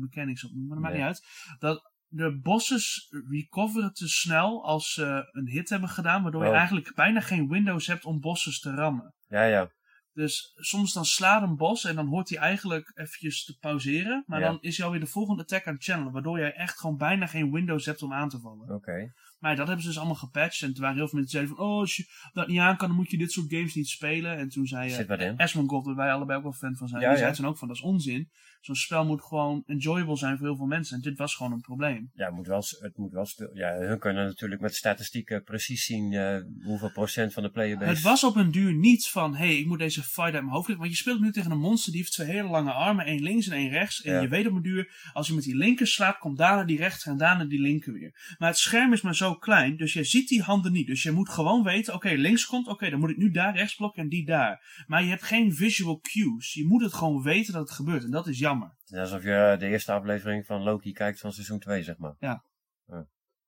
mechanics op, maar dat maakt niet uit. Dat de bosses recoveren te snel als ze een hit hebben gedaan, waardoor je Oh. eigenlijk bijna geen windows hebt om bosses te rammen. Ja, ja. Dus soms dan slaat een bos en dan hoort hij eigenlijk eventjes te pauzeren. Maar Ja. dan is hij alweer de volgende attack aan het channelen. Waardoor jij echt gewoon bijna geen windows hebt om aan te vallen. Oké. Maar dat hebben ze dus allemaal gepatcht. En toen waren heel veel mensen die zeiden van... Oh, als je dat niet aan kan, dan moet je dit soort games niet spelen. En toen zei uh, in. Asmongold, waar wij allebei ook wel fan van zijn. Ja, die ja. zei toen ook van, dat is onzin. zo'n spel moet gewoon enjoyable zijn voor heel veel mensen. En dit was gewoon een probleem. Ja, het moet wel, het moet wel Ja, hun kunnen natuurlijk met statistieken precies zien eh, hoeveel procent van de playerbase... Het was op een duur niet van, hé, hey, ik moet deze fight uit mijn hoofd krijgen. Want je speelt nu tegen een monster die heeft twee hele lange armen. één links en één rechts. En Ja. je weet op een duur, als je met die linker slaat, komt daarna die rechter en daarna die linker weer. Maar het scherm is maar zo klein, dus je ziet die handen niet. Dus je moet gewoon weten, oké, links komt, oké, dan moet ik nu daar rechts blokken en die daar. Maar je hebt geen visual cues. Je moet het gewoon weten dat het gebeurt. En dat is jammer. Alsof je de eerste aflevering van Loki kijkt van seizoen 2, zeg maar.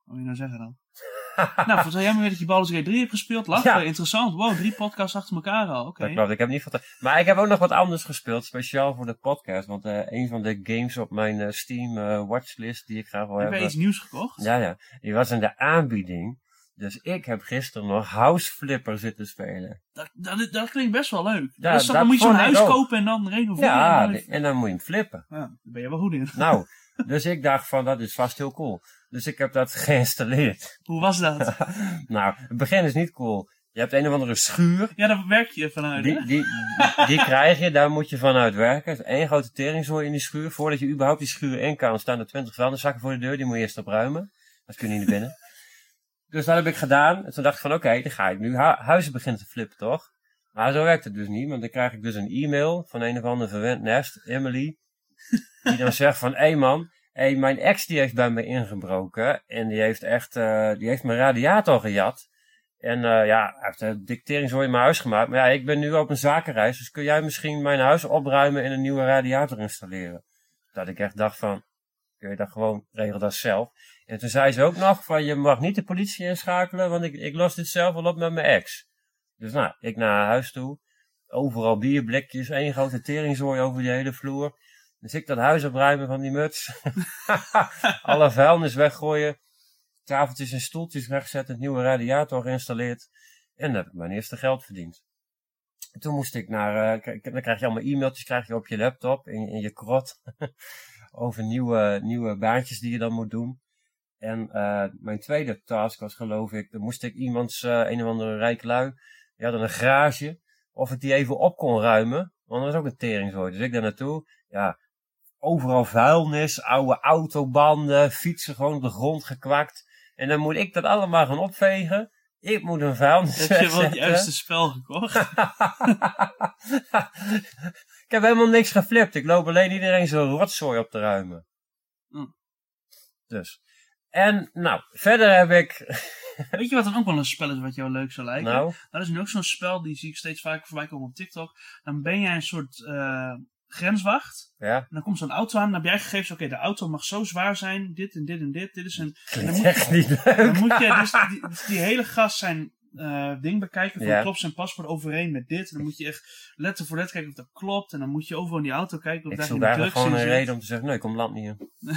Wat wil je nou zeggen dan? (laughs) (laughs) nou, vertel jij me weer dat je Baldur's Gate 3 hebt gespeeld. Lachen, Ja. interessant. Wow, drie podcasts achter elkaar al. Oké. Dat klopt, ik heb niet van... Maar ik heb ook nog wat anders gespeeld, speciaal voor de podcast. Want eh, een van de games op mijn eh, Steam eh, watchlist die ik graag wil Heb hebben... jij iets nieuws gekocht? Ja, ja. Die was in de aanbieding. Dus ik heb gisteren nog House Flipper zitten spelen. Dat, dat, dat klinkt best wel leuk. Ja, dat dat dan moet je zo'n huis kopen en dan renoveren. Ja, en dan, en dan moet je hem flippen. ja, daar ben je wel goed in. Nou, (laughs) dus ik dacht van, dat is vast heel cool. Dus ik heb dat (laughs) geïnstalleerd. Hoe was dat? (laughs) Nou, het begin is niet cool. Je hebt een of andere schuur. ja, daar werk je vanuit. Die, die, die krijg je, daar moet je vanuit werken. Het is één grote teringzooi in die schuur. Voordat je überhaupt die schuur in kan, staan er twintig vuilniszakken voor de deur. Die moet je eerst opruimen. Dat kun je niet naar binnen. (laughs) Dus dat heb ik gedaan. En toen dacht ik van, oké, dan ga ik nu hu- huizen beginnen te flippen, toch? Maar zo werkt het dus niet, want dan krijg ik dus een e-mail van een of ander verwend nest, Emily. Die dan zegt van, hé hey man, hey, mijn ex die heeft bij me ingebroken. En die heeft echt, eh, die heeft mijn radiator gejat. En eh, ja, hij heeft een dicteringshooi in mijn huis gemaakt. Maar ja, ik ben nu op een zakenreis, dus kun jij misschien mijn huis opruimen en een nieuwe radiator installeren? Dat ik echt dacht van, kun je dat gewoon, regel dat zelf. En toen zei ze ook nog van, je mag niet de politie inschakelen, want ik, ik los dit zelf wel op met mijn ex. Dus nou, ik naar huis toe. Overal bierblikjes, één grote teringzooi over die hele vloer. Dus ik dat huis opruimen van die muts. (laughs) Alle vuilnis weggooien. Tafeltjes en stoeltjes wegzetten, nieuwe radiator geïnstalleerd. En dan heb ik mijn eerste geld verdiend. En toen moest ik naar, eh, dan krijg je allemaal e-mailtjes krijg je op je laptop, in, in je krot. (laughs) over nieuwe, nieuwe baantjes die je dan moet doen. En eh, mijn tweede task was geloof ik, dan moest ik iemands, eh, een of andere rijke lui, die hadden een garage, of ik die even op kon ruimen. Want dat was ook een teringzooi. Dus ik daar naartoe, ja, overal vuilnis, oude autobanden, fietsen gewoon op de grond gekwakt. En dan moet ik dat allemaal gaan opvegen. Ik moet een vuilnis Heb je wel het juiste spel gekocht? (laughs) ik heb helemaal niks geflipt. Ik loop alleen iedereen zijn rotzooi op te ruimen. Hm. Dus. En, nou, verder heb ik, (laughs) Weet je wat dan ook wel een spel is wat jou leuk zou lijken? nou, Dat is nu ook zo'n spel, die zie ik steeds vaker voorbij komen op TikTok. Dan ben jij een soort eh, grenswacht. ja, En dan komt zo'n auto aan, dan heb jij gegevens, oké, de auto mag zo zwaar zijn, dit en dit en dit. Dit is een... En dan klinkt moet, echt niet leuk. dan moet je dus die, dus die hele gast zijn eh, ding bekijken, van Ja. klopt zijn paspoort overeen met dit. En dan moet je echt letter voor letter kijken of dat klopt. En dan moet je overal in die auto kijken of Ik daar geen eigenlijk drugs gewoon in een zit. reden om te zeggen, nee, ik kom land niet in. (laughs)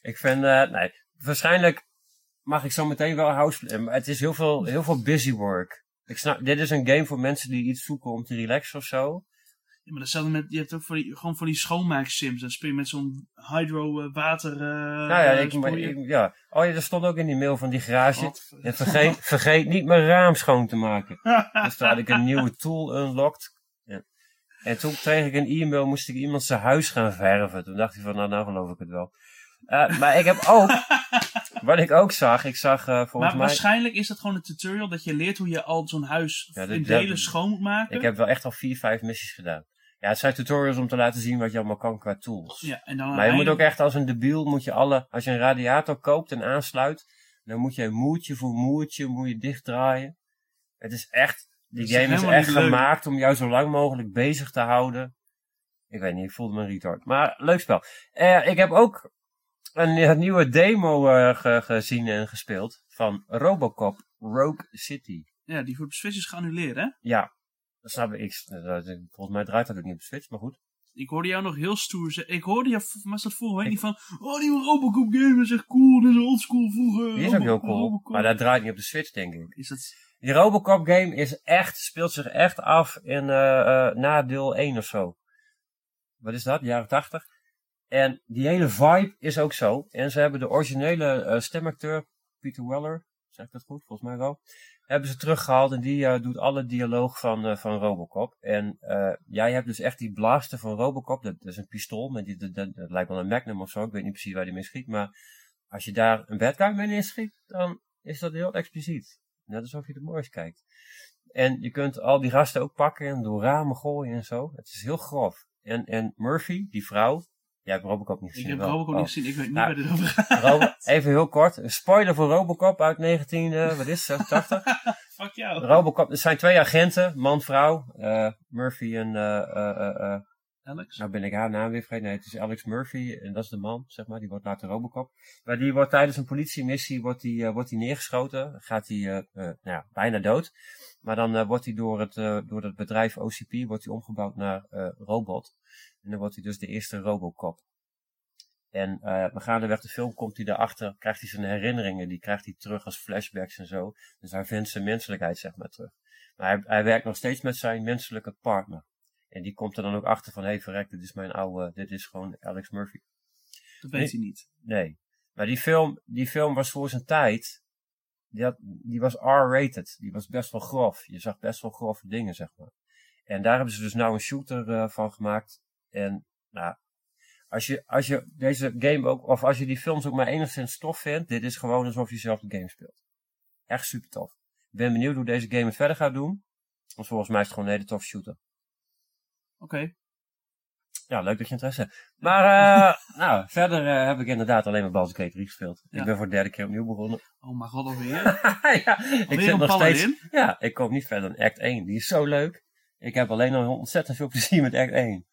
Ik vind, eh, nee, waarschijnlijk mag ik zo meteen wel house, maar het is heel veel, heel veel busy work. Ik snap, dit is een game voor mensen die iets zoeken om te relaxen of zo. Ja, maar datzelfde met, je hebt ook voor die, gewoon voor die schoonmaak-sims. Dan speel je met zo'n hydro-water. nou ja, ik, maar, ik- ja. Oh ja, er stond ook in die mail van die garage. En vergeet, (laughs) vergeet niet mijn raam schoon te maken. (laughs) Dus toen had ik een nieuwe tool unlocked. Ja. En toen kreeg ik een e-mail, moest ik iemand zijn huis gaan verven. Toen dacht hij van, nou, nou geloof ik het wel. Eh, maar ik heb ook, (laughs) wat ik ook zag, ik zag eh, volgens maar mij... waarschijnlijk is dat gewoon een tutorial dat je leert hoe je al zo'n huis Ja, dat- in dat- delen schoon moet maken. Ik heb wel echt al vier, vijf missies gedaan. Ja, het zijn tutorials om te laten zien wat je allemaal kan qua tools. Ja, en dan Maar je moet ook echt als een debiel, moet je alle, als je een radiator koopt en aansluit, dan moet je moertje voor moertje, moet je dichtdraaien. Het is echt, die is game is echt leuk. gemaakt om jou zo lang mogelijk bezig te houden. Ik weet niet, ik voelde me een retard. Maar leuk spel. Eh, ik heb ook een, nieuwe demo eh, ge- gezien en gespeeld van Robocop Rogue City. Ja, die voor de Switch is geannuleerd, hè? Ja, dat snap ik. ik. Volgens mij draait dat ook niet op de Switch, maar goed. Ik hoorde jou nog heel stoer zeggen. Ik hoorde jou, v- was dat vorige week niet van. Oh, die Robocop game is echt cool. Dit is oldschool vroeger. Die is ook heel cool, Robocop. maar dat draait niet op de Switch, denk ik. Is dat... Die Robocop game is echt, speelt zich echt af in, eh, eh, na deel 1 of zo. Wat is dat? Jaren 80. En die hele vibe is ook zo. En ze hebben de originele eh, stemacteur, Peter Weller, zeg ik dat goed? Volgens mij wel. Hebben ze teruggehaald en die eh, doet alle dialoog van, eh, van Robocop. En eh, jij hebt dus echt die blaster van Robocop, dat, is een pistool, met die, dat, dat, lijkt wel een Magnum of zo, ik weet niet precies waar die mee schiet, maar als je daar een bad mee neerschiet, dan is dat heel expliciet. Net alsof je de moois kijkt. En je kunt al die gasten ook pakken en door ramen gooien en zo. Het is heel grof. En, en Murphy, die vrouw, jij hebt Robocop niet Ik gezien. heb wel? Robocop Oh. niet gezien, ik weet niet Nou, waar dit over gaat. Even heel kort. Een spoiler voor Robocop uit 19, eh, wat is het, 80? (laughs) Fuck jou. Robocop, er zijn twee agenten, man-vrouw. eh, Murphy en, eh, Alex? nou ben ik haar naam weer vergeten. Nee, het is Alex Murphy en dat is de man, zeg maar. Die wordt later Robocop. Maar die wordt tijdens een politiemissie wordt die, wordt die neergeschoten. Gaat hij nou ja, bijna dood. Maar dan wordt hij door het, door het bedrijf OCP wordt hij omgebouwd naar robot. En dan wordt hij dus de eerste Robocop. En maar gaandeweg de film komt hij daarachter, krijgt hij zijn herinneringen, die krijgt hij terug als flashbacks en zo. Dus hij vindt zijn menselijkheid zeg maar terug. Maar hij, hij werkt nog steeds met zijn menselijke partner. En die komt er dan ook achter van, hé hey, verrek, dit is mijn oude, dit is gewoon Alex Murphy. Dat weet hij niet. Nee. Maar die film, die film was voor zijn tijd, die, had, die was R-rated. Die was best wel grof. Je zag best wel grove dingen, zeg maar. En daar hebben ze dus nou een shooter eh, van gemaakt. En nou, als je, als je deze game ook, of als je die films ook maar enigszins tof vindt, dit is gewoon alsof je zelf de game speelt. Echt super tof. Ik ben benieuwd hoe deze game het verder gaat doen. Want volgens mij is het gewoon een hele toffe shooter. Oké. Ja, leuk dat je interesse hebt. Maar, eh, (laughs) nou, verder eh, heb ik inderdaad alleen maar Baldur's Gate 3 gespeeld. Ja. Ik ben voor de derde keer opnieuw begonnen. Oh mijn god, alweer. (laughs) ja, ik Alweer zit een nog steeds. Ja, ik kom niet verder dan Act 1. Die is zo leuk. Ik heb alleen al ontzettend veel (laughs) plezier met Act 1.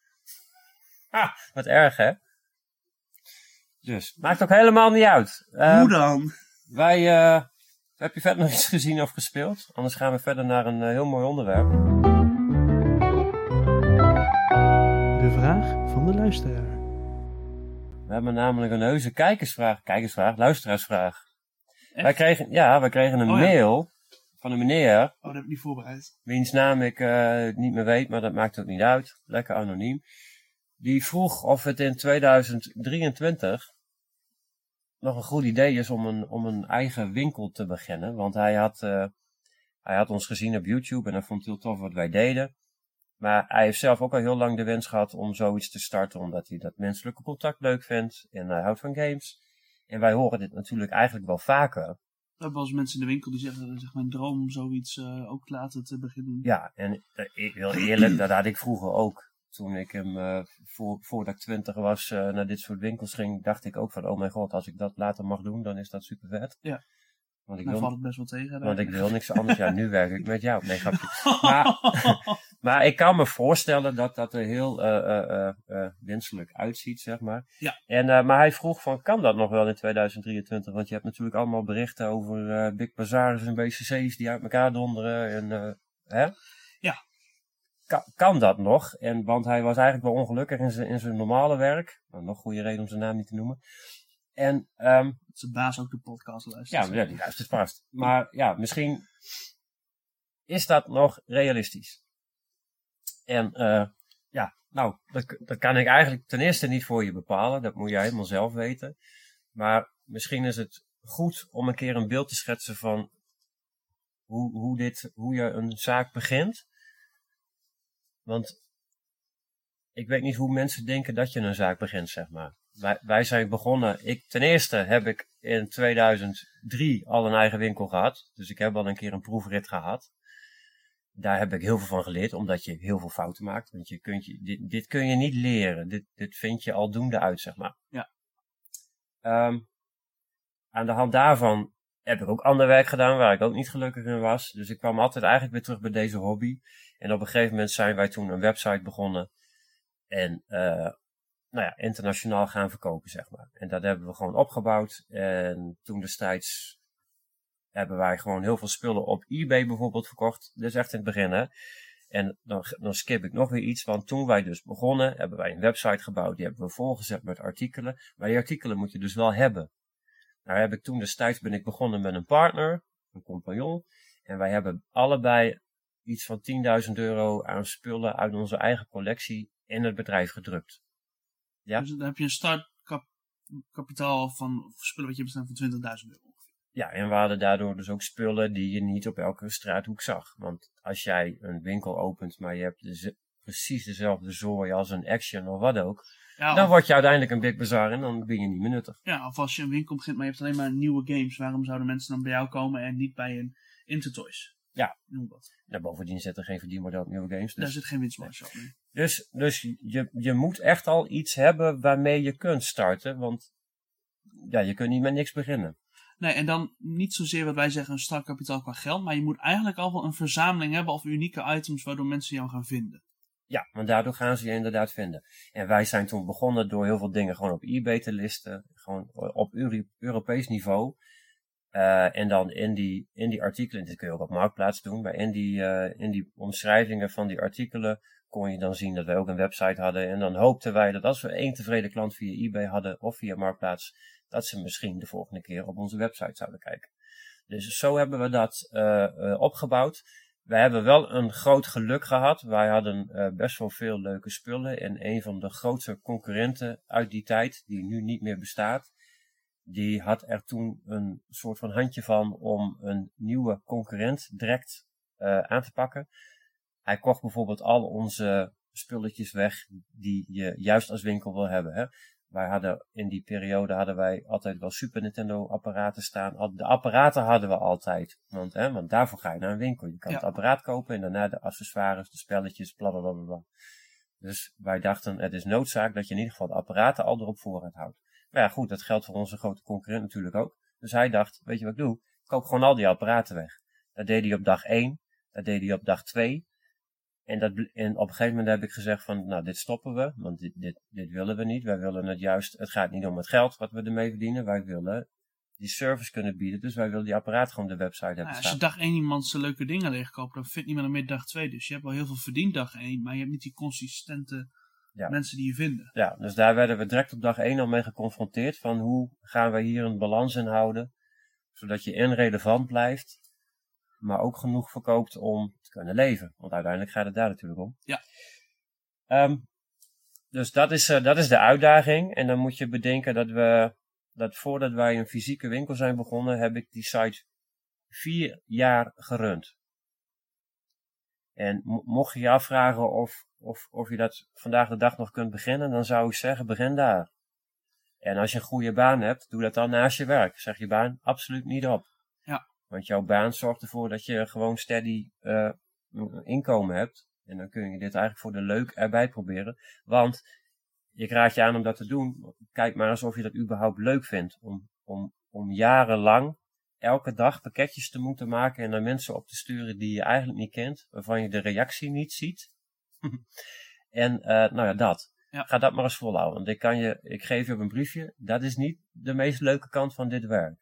Ah, wat erg hè? Dus, maakt ook helemaal niet uit. Ehm, Hoe dan? wij, eh, heb je verder nog iets gezien of gespeeld? Anders gaan we verder naar een eh, heel mooi onderwerp. De vraag van de luisteraar. We hebben namelijk een heuse kijkersvraag, kijkersvraag, luisteraarsvraag. Echt? Wij kregen, ja, wij kregen een Oh ja. mail van een meneer, Oh, dat heb ik niet voorbereid. wiens naam ik eh, niet meer weet, maar dat maakt ook niet uit. Lekker anoniem. Die vroeg of het in 2023 nog een goed idee is om een, om een eigen winkel te beginnen. Want hij had, eh, hij had ons gezien op YouTube en hij vond het heel tof wat wij deden. Maar hij heeft zelf ook al heel lang de wens gehad om zoiets te starten, omdat hij dat menselijke contact leuk vindt en hij houdt van games. En wij horen dit natuurlijk eigenlijk wel vaker. We hebben wel eens mensen in de winkel die zeggen, echt mijn droom om zoiets eh, ook later te beginnen. Ja, en eh, ik wil eerlijk, dat had ik vroeger ook. Toen ik hem, eh, voor, voordat ik twintig was, eh, naar dit soort winkels ging, dacht ik ook van, oh mijn god, als ik dat later mag doen, dan is dat super vet. Ja. Want ik, Dan wil, valt het best wel tegen. want ik wil niks anders. Ja, nu werk ik met jou. Nee, grapje. (laughs) Maar, (laughs) maar ik kan me voorstellen dat dat er heel eh, eh, wenselijk uitziet, zeg maar. Ja. En, maar hij vroeg van, kan dat nog wel in 2023? Want je hebt natuurlijk allemaal berichten over Big Bazaars en BCC's die uit elkaar donderen. En, hè? Kan, dat nog? En, want hij was eigenlijk wel ongelukkig in zijn, in zijn normale werk. Nou, nog goede reden om zijn naam niet te noemen. En ehm, Dat zijn baas ook de podcast luistert. ja, ja, die luistert vast. Maar ja, misschien is dat nog realistisch. En eh, ja, nou, dat, dat kan ik eigenlijk ten eerste niet voor je bepalen. Dat moet jij helemaal zelf weten. Maar misschien is het goed om een keer een beeld te schetsen van hoe, hoe, dit, hoe je een zaak begint. Want ik weet niet hoe mensen denken dat je een zaak begint, zeg maar. Wij, wij zijn begonnen. Ik, ten eerste heb ik in 2003 al een eigen winkel gehad. Dus ik heb al een keer een proefrit gehad. Daar heb ik heel veel van geleerd, omdat je heel veel fouten maakt. Want je kunt je, dit, dit kun je niet leren. Dit, dit vind je aldoende uit, zeg maar. Ja. Ehm, aan de hand daarvan heb ik ook ander werk gedaan waar ik ook niet gelukkig in was. Dus ik kwam altijd eigenlijk weer terug bij deze hobby. En op een gegeven moment zijn wij toen een website begonnen. En eh, nou ja, internationaal gaan verkopen, zeg maar. En dat hebben we gewoon opgebouwd. En toen destijds hebben wij gewoon heel veel spullen op eBay bijvoorbeeld verkocht. Dus echt in het begin, hè. En dan, dan skip ik nog weer iets, want toen wij dus begonnen, hebben wij een website gebouwd. Die hebben we volgezet met artikelen. Maar die artikelen moet je dus wel hebben. Nou heb ik toen destijds ben ik begonnen met een partner, een compagnon. En wij hebben allebei iets van 10.000 euro aan spullen uit onze eigen collectie in het bedrijf gedrukt. Ja. Dus dan heb je een startkapitaal van spullen wat je bestaat van 20.000 euro. Ja, en we hadden daardoor dus ook spullen die je niet op elke straathoek zag. Want als jij een winkel opent, maar je hebt precies dezelfde zooi als een Action of wat ook, Ja, dan of, word je uiteindelijk een Big Bazaar en dan ben je niet meer nuttig. ja, of als je een winkel begint, maar je hebt alleen maar nieuwe games. Waarom zouden mensen dan bij jou komen en niet bij een Intertoys? Ja. Noem wat. Nou, bovendien zit er geen verdienmodel op nieuwe games. Daar Dus, zit geen winstmarge op. nee. dus, dus je, je moet echt al iets hebben waarmee je kunt starten. Want ja, je kunt niet met niks beginnen. Nee, en dan niet zozeer wat wij zeggen een strak kapitaal qua geld, maar je moet eigenlijk al wel een verzameling hebben of unieke items waardoor mensen jou gaan vinden. Ja, want daardoor gaan ze je inderdaad vinden. En wij zijn toen begonnen door heel veel dingen gewoon op eBay te listen. Gewoon op Euro- Europees niveau. Eh, en dan in die, in die artikelen, dit kun je ook op Marktplaats doen, maar in die, eh, in die omschrijvingen van die artikelen kon je dan zien dat wij ook een website hadden. En dan hoopten wij dat als we één tevreden klant via eBay hadden of via Marktplaats, dat ze misschien de volgende keer op onze website zouden kijken. Dus zo hebben we dat eh, opgebouwd. We hebben wel een groot geluk gehad. Wij hadden eh, best wel veel leuke spullen. En een van de grootste concurrenten uit die tijd, die nu niet meer bestaat, die had er toen een soort van handje van om een nieuwe concurrent direct eh, aan te pakken. Hij kocht bijvoorbeeld al onze spulletjes weg die je juist als winkel wil hebben. Hè? Wij hadden in die periode hadden wij altijd wel Super Nintendo apparaten staan. De apparaten hadden we altijd. Want, hè, want daarvoor ga je naar een winkel. Je kan Ja. het apparaat kopen en daarna de accessoires, de spelletjes, bla bla bla bla, bla. Dus wij dachten, het is noodzaak dat je in ieder geval de apparaten al erop voorraad houdt. Maar ja, goed, dat geldt voor onze grote concurrent natuurlijk ook. Dus hij dacht, weet je wat ik doe? Ik koop gewoon al die apparaten weg. Dat deed hij op dag 1, dat deed hij op dag 2. En, dat, en op een gegeven moment heb ik gezegd van, nou, dit stoppen we, want dit, dit, dit willen we niet. Wij willen het juist, het gaat niet om het geld wat we ermee verdienen. Wij willen die service kunnen bieden, dus wij willen die apparaat gewoon de website hebben Nou, als je dag 1 iemand zijn leuke dingen leegkoopt, dan vindt niemand meer dag 2. Dus je hebt wel heel veel verdiend dag 1, maar je hebt niet die consistente Ja. mensen die je vinden. Ja, dus daar werden we direct op dag 1 al mee geconfronteerd van hoe gaan we hier een balans in houden, zodat je en relevant blijft, maar ook genoeg verkoopt om te kunnen leven. Want uiteindelijk gaat het daar natuurlijk om. Ja. Ehm, dus dat is, eh, dat is de uitdaging. En dan moet je bedenken dat we, dat voordat wij een fysieke winkel zijn begonnen, heb ik die site vier jaar gerund. En mo- mocht je je afvragen of, of, of je dat vandaag de dag nog kunt beginnen, dan zou ik zeggen, begin daar. En als je een goede baan hebt, doe dat dan naast je werk. Zeg je baan absoluut niet op. Want jouw baan zorgt ervoor dat je gewoon steady eh, inkomen hebt. En dan kun je dit eigenlijk voor de leuk erbij proberen. Want ik raad je aan om dat te doen. Kijk maar eens of je dat überhaupt leuk vindt. Om, om, om jarenlang elke dag pakketjes te moeten maken en naar mensen op te sturen die je eigenlijk niet kent. Waarvan je de reactie niet ziet. (laughs) en eh, nou ja, dat. Ja. Ga dat maar eens volhouden. Want ik, kan je, ik geef je op een briefje. Dat is niet de meest leuke kant van dit werk.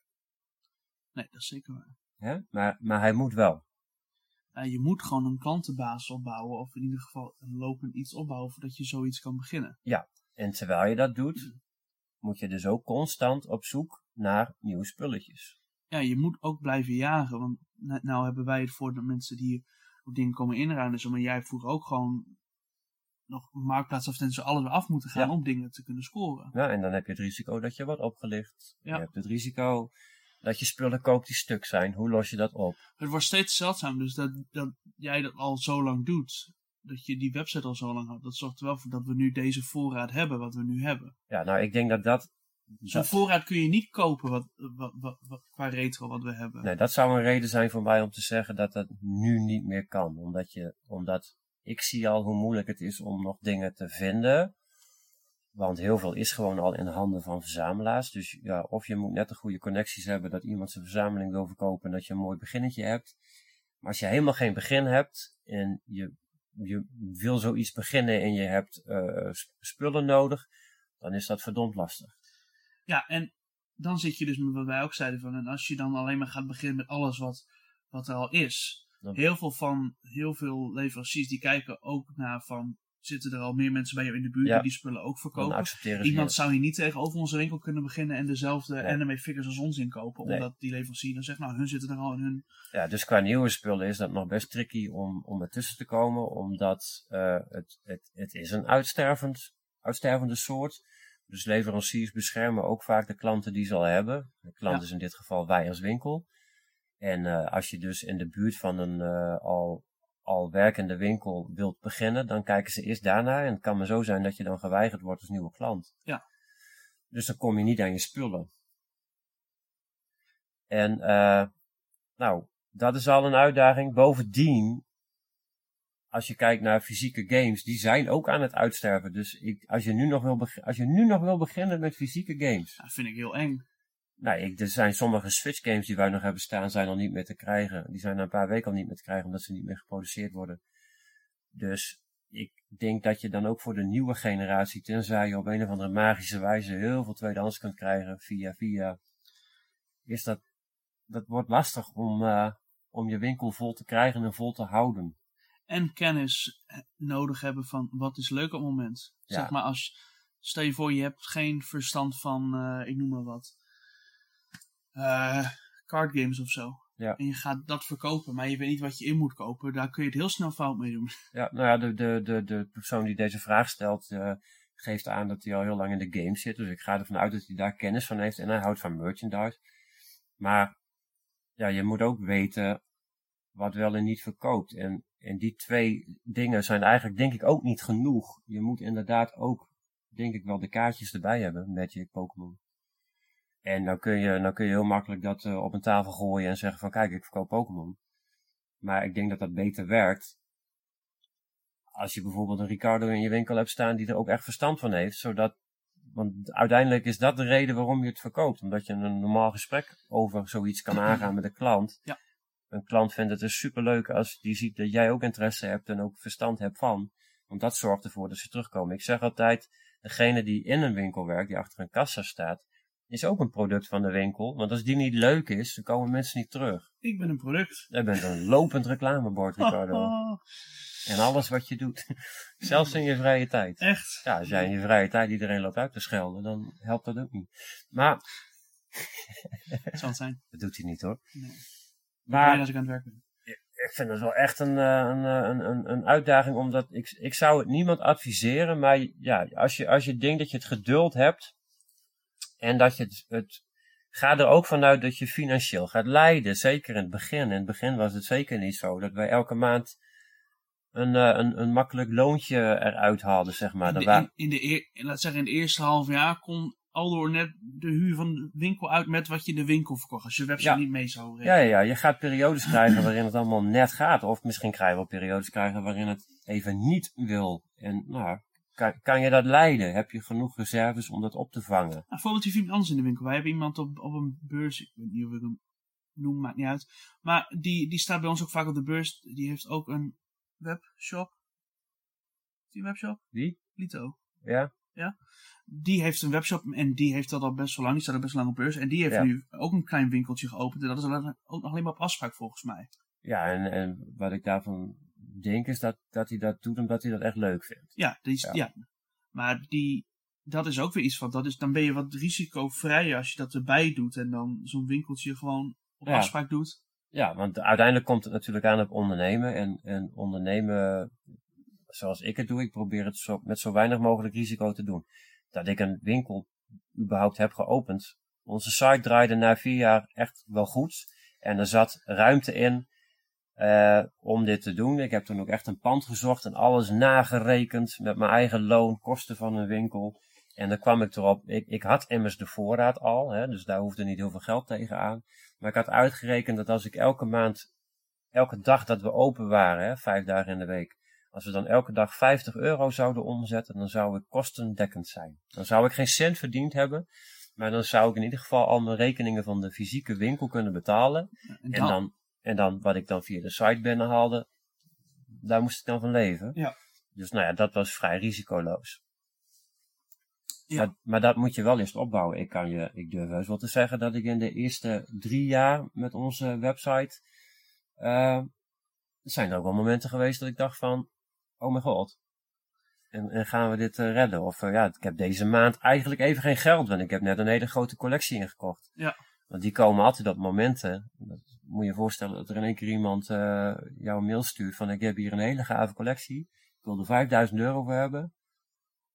Nee, dat is zeker waar. Hè? Maar, maar hij moet wel. Ja, je moet gewoon een klantenbasis opbouwen, of in ieder geval een lopend iets opbouwen voordat je zoiets kan beginnen. En terwijl je dat doet, moet je dus ook constant op zoek naar nieuwe spulletjes. Ja, je moet ook blijven jagen, want nou, hebben wij het voor de mensen die op dingen komen inruimen, zo, maar jij vroeger ook gewoon nog marktplaatsadvertenties alles weer af moeten gaan Ja. om dingen te kunnen scoren. Ja, en dan heb je het risico dat je wordt opgelicht. Ja. Je hebt het risico dat je spullen koopt die stuk zijn. Hoe los je dat op? Het wordt steeds zeldzaam, dus dat, dat jij dat al zo lang doet, dat je die website al zo lang had, dat zorgt er wel voor dat we nu deze voorraad hebben, wat we nu hebben. Ja, nou, ik denk dat dat... Zo'n dat voorraad kun je niet kopen wat, wat, wat, wat- qua retro wat we hebben. nee, dat zou een reden zijn voor mij om te zeggen dat dat nu niet meer kan. Omdat, je, omdat ik zie al hoe moeilijk het is om nog dingen te vinden. Want heel veel is gewoon al in de handen van verzamelaars. Dus ja, of je moet net de goede connecties hebben dat iemand zijn verzameling wil verkopen en dat je een mooi beginnetje hebt. Maar als je helemaal geen begin hebt en je, je wil zoiets beginnen en je hebt eh, sp- spullen nodig, dan is dat verdomd lastig. Ja, en dan zit je dus met wat wij ook zeiden van, en als je dan alleen maar gaat beginnen met alles wat, wat er al is. Dan- Heel veel van, heel veel leveranciers die kijken ook naar van, zitten er al meer mensen bij jou in de buurt Ja. die die spullen ook verkopen. Iemand zou hier niet tegenover onze winkel kunnen beginnen en dezelfde Nee. anime figures als ons inkopen. Nee. Omdat die leverancier dan zegt, nou hun zitten er al in hun... Ja, dus qua nieuwe spullen is dat nog best tricky om, om ertussen te komen, omdat eh, het, het, het is een uitstervend, uitstervende soort. Dus leveranciers beschermen ook vaak de klanten die ze al hebben. De klant Ja. is in dit geval wij als winkel. En eh, als je dus in de buurt van een eh, al, al werkende winkel wilt beginnen, dan kijken ze eerst daarnaar. En het kan maar zo zijn dat je dan geweigerd wordt als nieuwe klant. Ja. Dus dan kom je niet aan je spullen. En eh, nou, dat is al een uitdaging. Bovendien, als je kijkt naar fysieke games, die zijn ook aan het uitsterven. Dus ik, als, je nu nog wil als je nu nog wil beginnen met fysieke games. Dat vind ik heel eng. Nou, ik, er zijn sommige Switch games die wij nog hebben staan, zijn al niet meer te krijgen. Die zijn na een paar weken al niet meer te krijgen, omdat ze niet meer geproduceerd worden. Dus ik denk dat je dan ook voor de nieuwe generatie, tenzij je op een of andere magische wijze heel veel tweedehands kunt krijgen via via, is dat, dat wordt lastig om, eh, om je winkel vol te krijgen en vol te houden. En kennis eh, nodig hebben van wat is leuk op het moment. Ja. Zeg maar als, stel je voor je hebt geen verstand van, eh, ik noem maar wat, eh card games of zo. Ja. En je gaat dat verkopen, maar je weet niet wat je in moet kopen. Daar kun je het heel snel fout mee doen. (laughs) Ja, nou ja, de, de, de, de persoon die deze vraag stelt, eh, geeft aan dat hij al heel lang in de game zit. Dus ik ga ervan uit dat hij daar kennis van heeft en hij houdt van merchandise. Maar ja, je moet ook weten wat wel en niet verkoopt. En, en die twee dingen zijn eigenlijk denk ik ook niet genoeg. Je moet inderdaad ook, denk ik wel, de kaartjes erbij hebben, Magic, Pokémon. En dan kun je, dan kun je heel makkelijk dat eh, op een tafel gooien en zeggen van kijk, ik verkoop Pokémon. Maar ik denk dat dat beter werkt als je bijvoorbeeld een Ricardo in je winkel hebt staan die er ook echt verstand van heeft, zodat, want uiteindelijk is dat de reden waarom je het verkoopt, omdat je een normaal gesprek over zoiets kan (clears throat) aangaan met een klant. Ja. Een klant vindt het dus superleuk als die ziet dat jij ook interesse hebt en ook verstand hebt van, want dat zorgt ervoor dat ze terugkomen. Ik zeg altijd, degene die in een winkel werkt, die achter een kassa staat, is ook een product van de winkel, want als die niet leuk is, dan komen mensen niet terug. Ik ben een product. Jij bent een lopend reclamebord, Ricardo. Haha, (laughs) En alles wat je doet. (laughs) Zelfs in je vrije tijd. echt. Ja, als jij in je vrije tijd iedereen loopt uit te schelden, dan helpt dat ook niet. Maar, Het (laughs) zal het zijn. dat doet hij niet hoor. Nee. Maar als ik aan het werk ben. ik vind het wel echt een, eh, een, eh, een, een, een uitdaging, omdat ik, ik zou het niemand adviseren. Maar ja, als je, als je denkt dat je het geduld hebt en dat je het, het Ga er ook vanuit dat je financieel gaat leiden. Zeker in het begin. In het begin was het zeker niet zo dat wij elke maand een, eh, een, een makkelijk loontje eruit haalden, zeg maar. In de, wa- in, in de eer, laat zeggen, in het eerste half jaar kon Aldoor net de huur van de winkel uit met wat je in de winkel verkocht. Als je website Ja. niet mee zou rekenen. Ja, ja, ja, je gaat periodes krijgen waarin het allemaal net gaat. Of misschien je wel periodes krijgen waarin het even niet wil. En nou, kan, kan je dat leiden? Heb je genoeg reserves om dat op te vangen? Nou, bijvoorbeeld die iemand anders in de winkel. Wij hebben iemand op, op een beurs, ik weet niet of ik hem noem, maakt niet uit. Maar die, die staat bij ons ook vaak op de beurs. Die heeft ook een webshop. Is die een webshop? Wie? Lito. Ja? Die heeft een webshop en die heeft dat al best wel lang. Die staat al best lang op beurs. En die heeft Ja. nu ook een klein winkeltje geopend. En dat is ook nog alleen maar op afspraak volgens mij. Ja, en, en wat ik daarvan denk is dat, dat hij dat doet omdat hij dat echt leuk vindt. Ja, die is, Ja. ja. maar die, dat is ook weer iets van. Dat is, dan ben je wat risicovrijer als je dat erbij doet. En dan zo'n winkeltje gewoon op Ja. afspraak doet. Ja, want uiteindelijk komt het natuurlijk aan op ondernemen. En, en ondernemen, zoals ik het doe, ik probeer het zo, met zo weinig mogelijk risico te doen. Dat ik een winkel überhaupt heb geopend. Onze site draaide na vier jaar echt wel goed. En er zat ruimte in eh, om dit te doen. Ik heb toen ook echt een pand gezocht en alles nagerekend met mijn eigen loon, kosten van een winkel. En dan kwam ik erop, ik, ik had immers de voorraad al, hè, dus daar hoefde niet heel veel geld tegen aan. Maar ik had uitgerekend dat als ik elke maand, elke dag dat we open waren, hè, vijf dagen in de week, als we dan elke dag 50 euro zouden omzetten, dan zou ik kostendekkend zijn. Dan zou ik geen cent verdiend hebben, maar dan zou ik in ieder geval al mijn rekeningen van de fysieke winkel kunnen betalen. En En dan, en dan wat ik dan via de site binnenhaalde, daar moest ik dan van leven. Ja. Dus nou ja, dat was vrij risicoloos. Ja. Maar, maar dat moet je wel eerst opbouwen. Ik, kan je, ik durf heus wel te zeggen dat ik in de eerste drie jaar met onze website, eh, zijn er ook wel momenten geweest dat ik dacht van, oh mijn god. En, en gaan we dit eh, redden? Of eh, ja, ik heb deze maand eigenlijk even geen geld, want ik heb net een hele grote collectie ingekocht. Ja. Want die komen altijd op momenten. Dat moet je je voorstellen dat er in één keer iemand eh jou een mail stuurt van ik heb hier een hele gave collectie. Ik wil er 5000 euro voor hebben.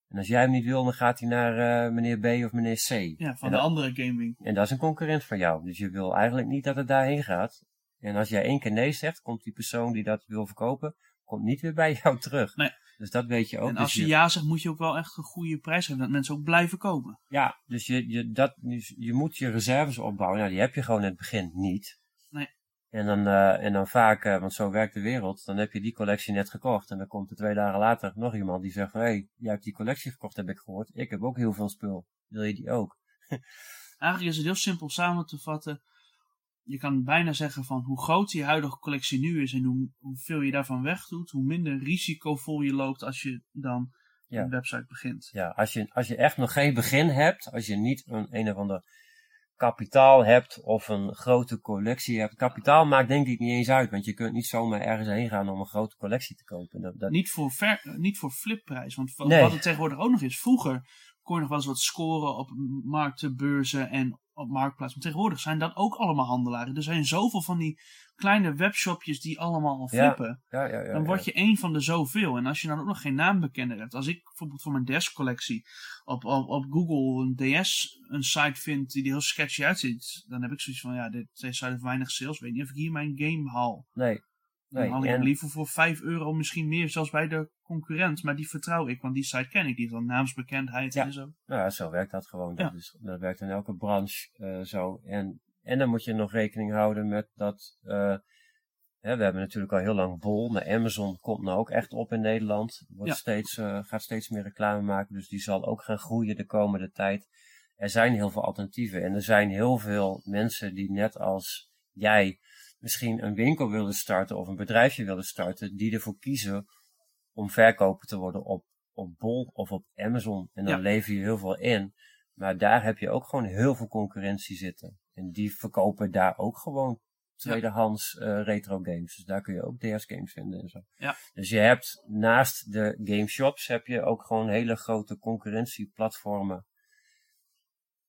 En als jij hem niet wil, dan gaat hij naar eh, meneer B of meneer C. Ja, van En de dat- andere gamewinkel. En dat is een concurrent van jou. Dus je wil eigenlijk niet dat het daarheen gaat. En als jij één keer nee zegt, komt die persoon die dat wil verkopen, komt niet weer bij (laughs) jou terug. Nee. Dus dat weet je ook. En Dus als je ja zegt, moet je ook wel echt een goede prijs geven. Dat mensen ook blijven komen. Ja, dus je, je, dat, dus je moet je reserves opbouwen. Nou, die heb je gewoon in het begin niet. En dan, eh, en dan vaak, eh, want zo werkt de wereld, dan heb je die collectie net gekocht. En dan komt er twee dagen later nog iemand die zegt van, hé, hey, jij hebt die collectie gekocht, heb ik gehoord. Ik heb ook heel veel spul. Wil je die ook? (laughs) Eigenlijk is het heel simpel samen te vatten. Je kan bijna zeggen van hoe groot je huidige collectie nu is en hoe, hoeveel je daarvan wegdoet, hoe minder risicovol je loopt als je dan Ja. een website begint. Ja, als je, als je echt nog geen begin hebt, als je niet een, een of ander kapitaal hebt of een grote collectie hebt. Kapitaal maakt denk ik niet eens uit, want je kunt niet zomaar ergens heen gaan om een grote collectie te kopen. Dat, dat, Niet voor, ver, niet voor flipprijs. Want wat, Nee. wat het tegenwoordig ook nog is. Vroeger kon je nog wel eens wat scoren op markten, beurzen en op marktplaats. Maar tegenwoordig zijn dat ook allemaal handelaren. Er zijn zoveel van die kleine webshopjes die allemaal al flippen. ja, ja, ja, dan word je één van de zoveel. En als je dan ook nog geen naambekender hebt. Als ik bijvoorbeeld voor mijn deskcollectie op, op, op Google een DS een site vind die er heel sketchy uitziet. Dan heb ik zoiets van, ja, dit, deze site heeft weinig sales. Weet niet of ik hier mijn game haal. Nee, Dan Nee, haal ik en- liever voor 5 euro, misschien meer, zelfs bij de concurrent. Maar die vertrouw ik, want die site ken ik. Die heeft dan naamsbekendheid Ja. en zo. nou ja, zo werkt dat gewoon. Dat, Ja. is, dat werkt in elke branche eh, zo. En, en dan moet je nog rekening houden met dat. eh, hè, we hebben natuurlijk al heel lang Bol, maar Amazon komt nou ook echt op in Nederland. Wordt Ja. steeds, eh, gaat steeds meer reclame maken, dus die zal ook gaan groeien de komende tijd. Er zijn heel veel alternatieven en er zijn heel veel mensen die net als jij misschien een winkel willen starten of een bedrijfje willen starten, die ervoor kiezen om verkoper te worden op, op Bol of op Amazon. En dan Ja. lever je heel veel in. Maar daar heb je ook gewoon heel veel concurrentie zitten. En die verkopen daar ook gewoon tweedehands eh, retro games. Dus daar kun je ook DS games vinden en zo. Ja. Dus je hebt naast de game shops heb je ook gewoon hele grote concurrentieplatformen.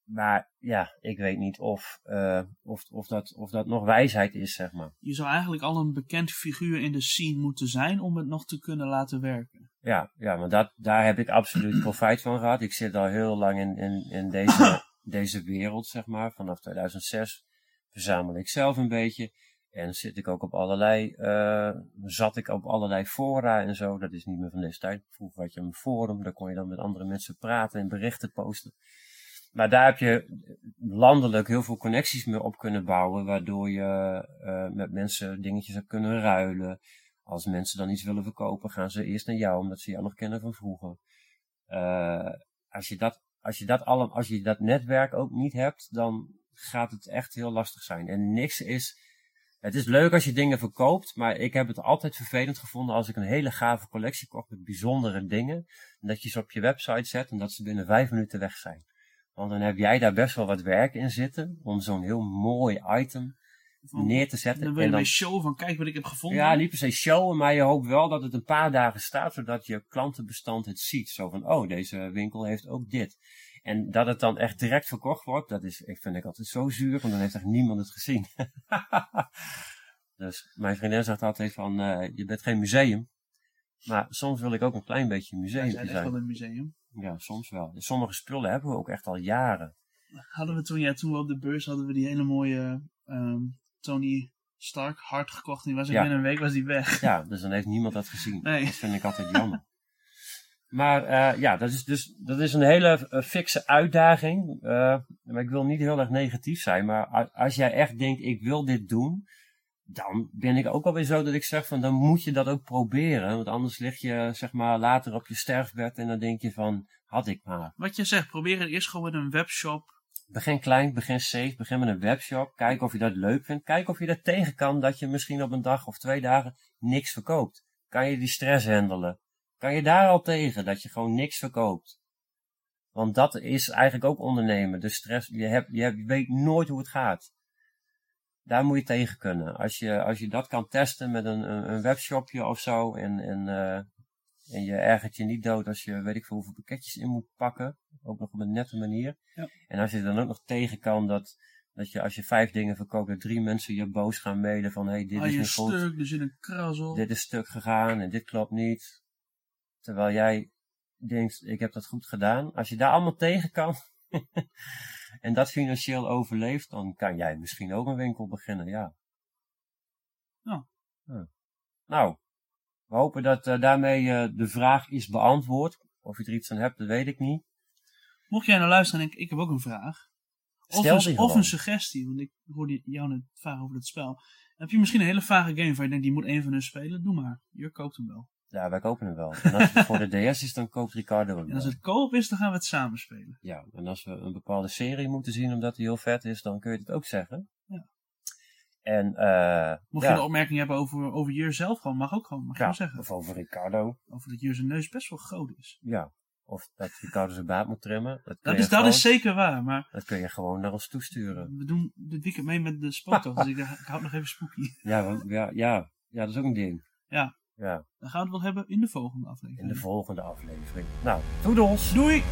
Maar ja, ik weet niet of, eh, of, of, dat, of dat nog wijsheid is, zeg maar. Je zou eigenlijk al een bekend figuur in de scene moeten zijn om het nog te kunnen laten werken. Ja, ja maar dat, daar heb ik absoluut profijt van gehad. Ik zit al heel lang in, in, in deze, (coughs) deze wereld, zeg maar. Vanaf 2006 verzamel ik zelf een beetje. En zit ik ook op allerlei, eh, zat ik op allerlei fora en zo. Dat is niet meer van deze tijd. Vroeger had je een forum, daar kon je dan met andere mensen praten en berichten posten. Maar daar heb je landelijk heel veel connecties mee op kunnen bouwen, waardoor je eh, met mensen dingetjes hebt kunnen ruilen. Als mensen dan iets willen verkopen, gaan ze eerst naar jou, omdat ze jou nog kennen van vroeger. Eh, als, je dat, als, je dat alle, als je dat netwerk ook niet hebt, dan gaat het echt heel lastig zijn. En niks is. Het is leuk als je dingen verkoopt, maar ik heb het altijd vervelend gevonden als ik een hele gave collectie kocht met bijzondere dingen. En dat je ze op je website zet en dat ze binnen vijf minuten weg zijn. Want dan heb jij daar best wel wat werk in zitten om zo'n heel mooi item neer te zetten. Dan wil En je dan- mee showen van kijk wat ik heb gevonden. ja, niet per se showen, maar je hoopt wel dat het een paar dagen staat, zodat je klantenbestand het ziet. Zo van, oh, deze winkel heeft ook dit. En dat het dan echt direct verkocht wordt, dat is, ik vind ik altijd zo zuur, want dan heeft echt niemand het gezien. (laughs) dus mijn vriendin zegt altijd van, eh, je bent geen museum. Maar soms wil ik ook een klein beetje museum zijn echt zijn. wel een museum. Ja, soms wel. Sommige spullen hebben we ook echt al jaren. Hadden we toen, ja, toen we op de beurs hadden we die hele mooie ehm, Tony Stark hard gekocht. En die was Ja. binnen een week was die weg. Ja, dus dan heeft niemand dat gezien. Nee. Dat vind ik altijd jammer. Maar eh, ja, dat is dus dat is een hele eh, fikse uitdaging. Eh, maar ik wil niet heel erg negatief zijn. Maar als jij echt denkt, ik wil dit doen. Dan ben ik ook alweer zo dat ik zeg van, dan moet je dat ook proberen. Want anders lig je zeg maar later op je sterfbed en dan denk je van, had ik maar. Wat je zegt, probeer het eerst gewoon met een webshop. Begin klein, begin safe, begin met een webshop. Kijk of je dat leuk vindt. Kijk of je dat tegen kan dat je misschien op een dag of twee dagen niks verkoopt. Kan je die stress handelen? Kan je daar al tegen dat je gewoon niks verkoopt? Want dat is eigenlijk ook ondernemen. De stress, je, hebt, je, hebt, je weet nooit hoe het gaat. Daar moet je tegen kunnen. Als je, als je dat kan testen met een, een, een webshopje of zo. En, en, eh, en je ergert je niet dood als je weet ik veel hoeveel pakketjes in moet pakken. Ook nog op een nette manier. Ja. En als je dan ook nog tegen kan dat, dat je als je vijf dingen verkoopt, dat drie mensen je boos gaan mailen van hey, dit Ah, is je niet goed stuk, er zit een kras op. dit is stuk gegaan en dit klopt niet. Terwijl jij denkt, ik heb dat goed gedaan. Als je daar allemaal tegen kan (laughs) en dat financieel overleeft, dan kan jij misschien ook een winkel beginnen, ja. Ja. Ja. Nou, we hopen dat eh, daarmee eh, de vraag is beantwoord. Of je er iets aan hebt, dat weet ik niet. Mocht jij nou luisteren en denken, ik heb ook een vraag. Of, Stel een, of een suggestie, want ik hoorde jou net vragen over het spel. Heb je misschien een hele vage game waar je denkt, die moet een van hun spelen? Doe maar. Je koopt hem wel. Ja, wij kopen hem wel. En als het voor de DS is, dan koopt Ricardo hem En als het koop is, dan gaan we het samen spelen. Ja, en als we een bepaalde serie moeten zien omdat die heel vet is, dan kun je het ook zeggen. Ja. En, eh Mocht ja, je een opmerking hebben over, over Jur zelf, gewoon, mag ook gewoon. Mag je ja, zeggen. of over Ricardo. Over dat Jur zijn neus best wel groot is. Ja. Of dat Ricardo zijn baard moet trimmen. Dat, is, dat is zeker waar, maar dat kun je gewoon naar ons toesturen. we doen dit weekend mee met de spooktocht, dus ik, (laughs) ik houd nog even spooky. Ja, ja, ja, ja, dat is ook een ding. Ja. Ja, Dan gaan we het wel hebben in de volgende aflevering. in de volgende aflevering. Nou, doedels! Doei!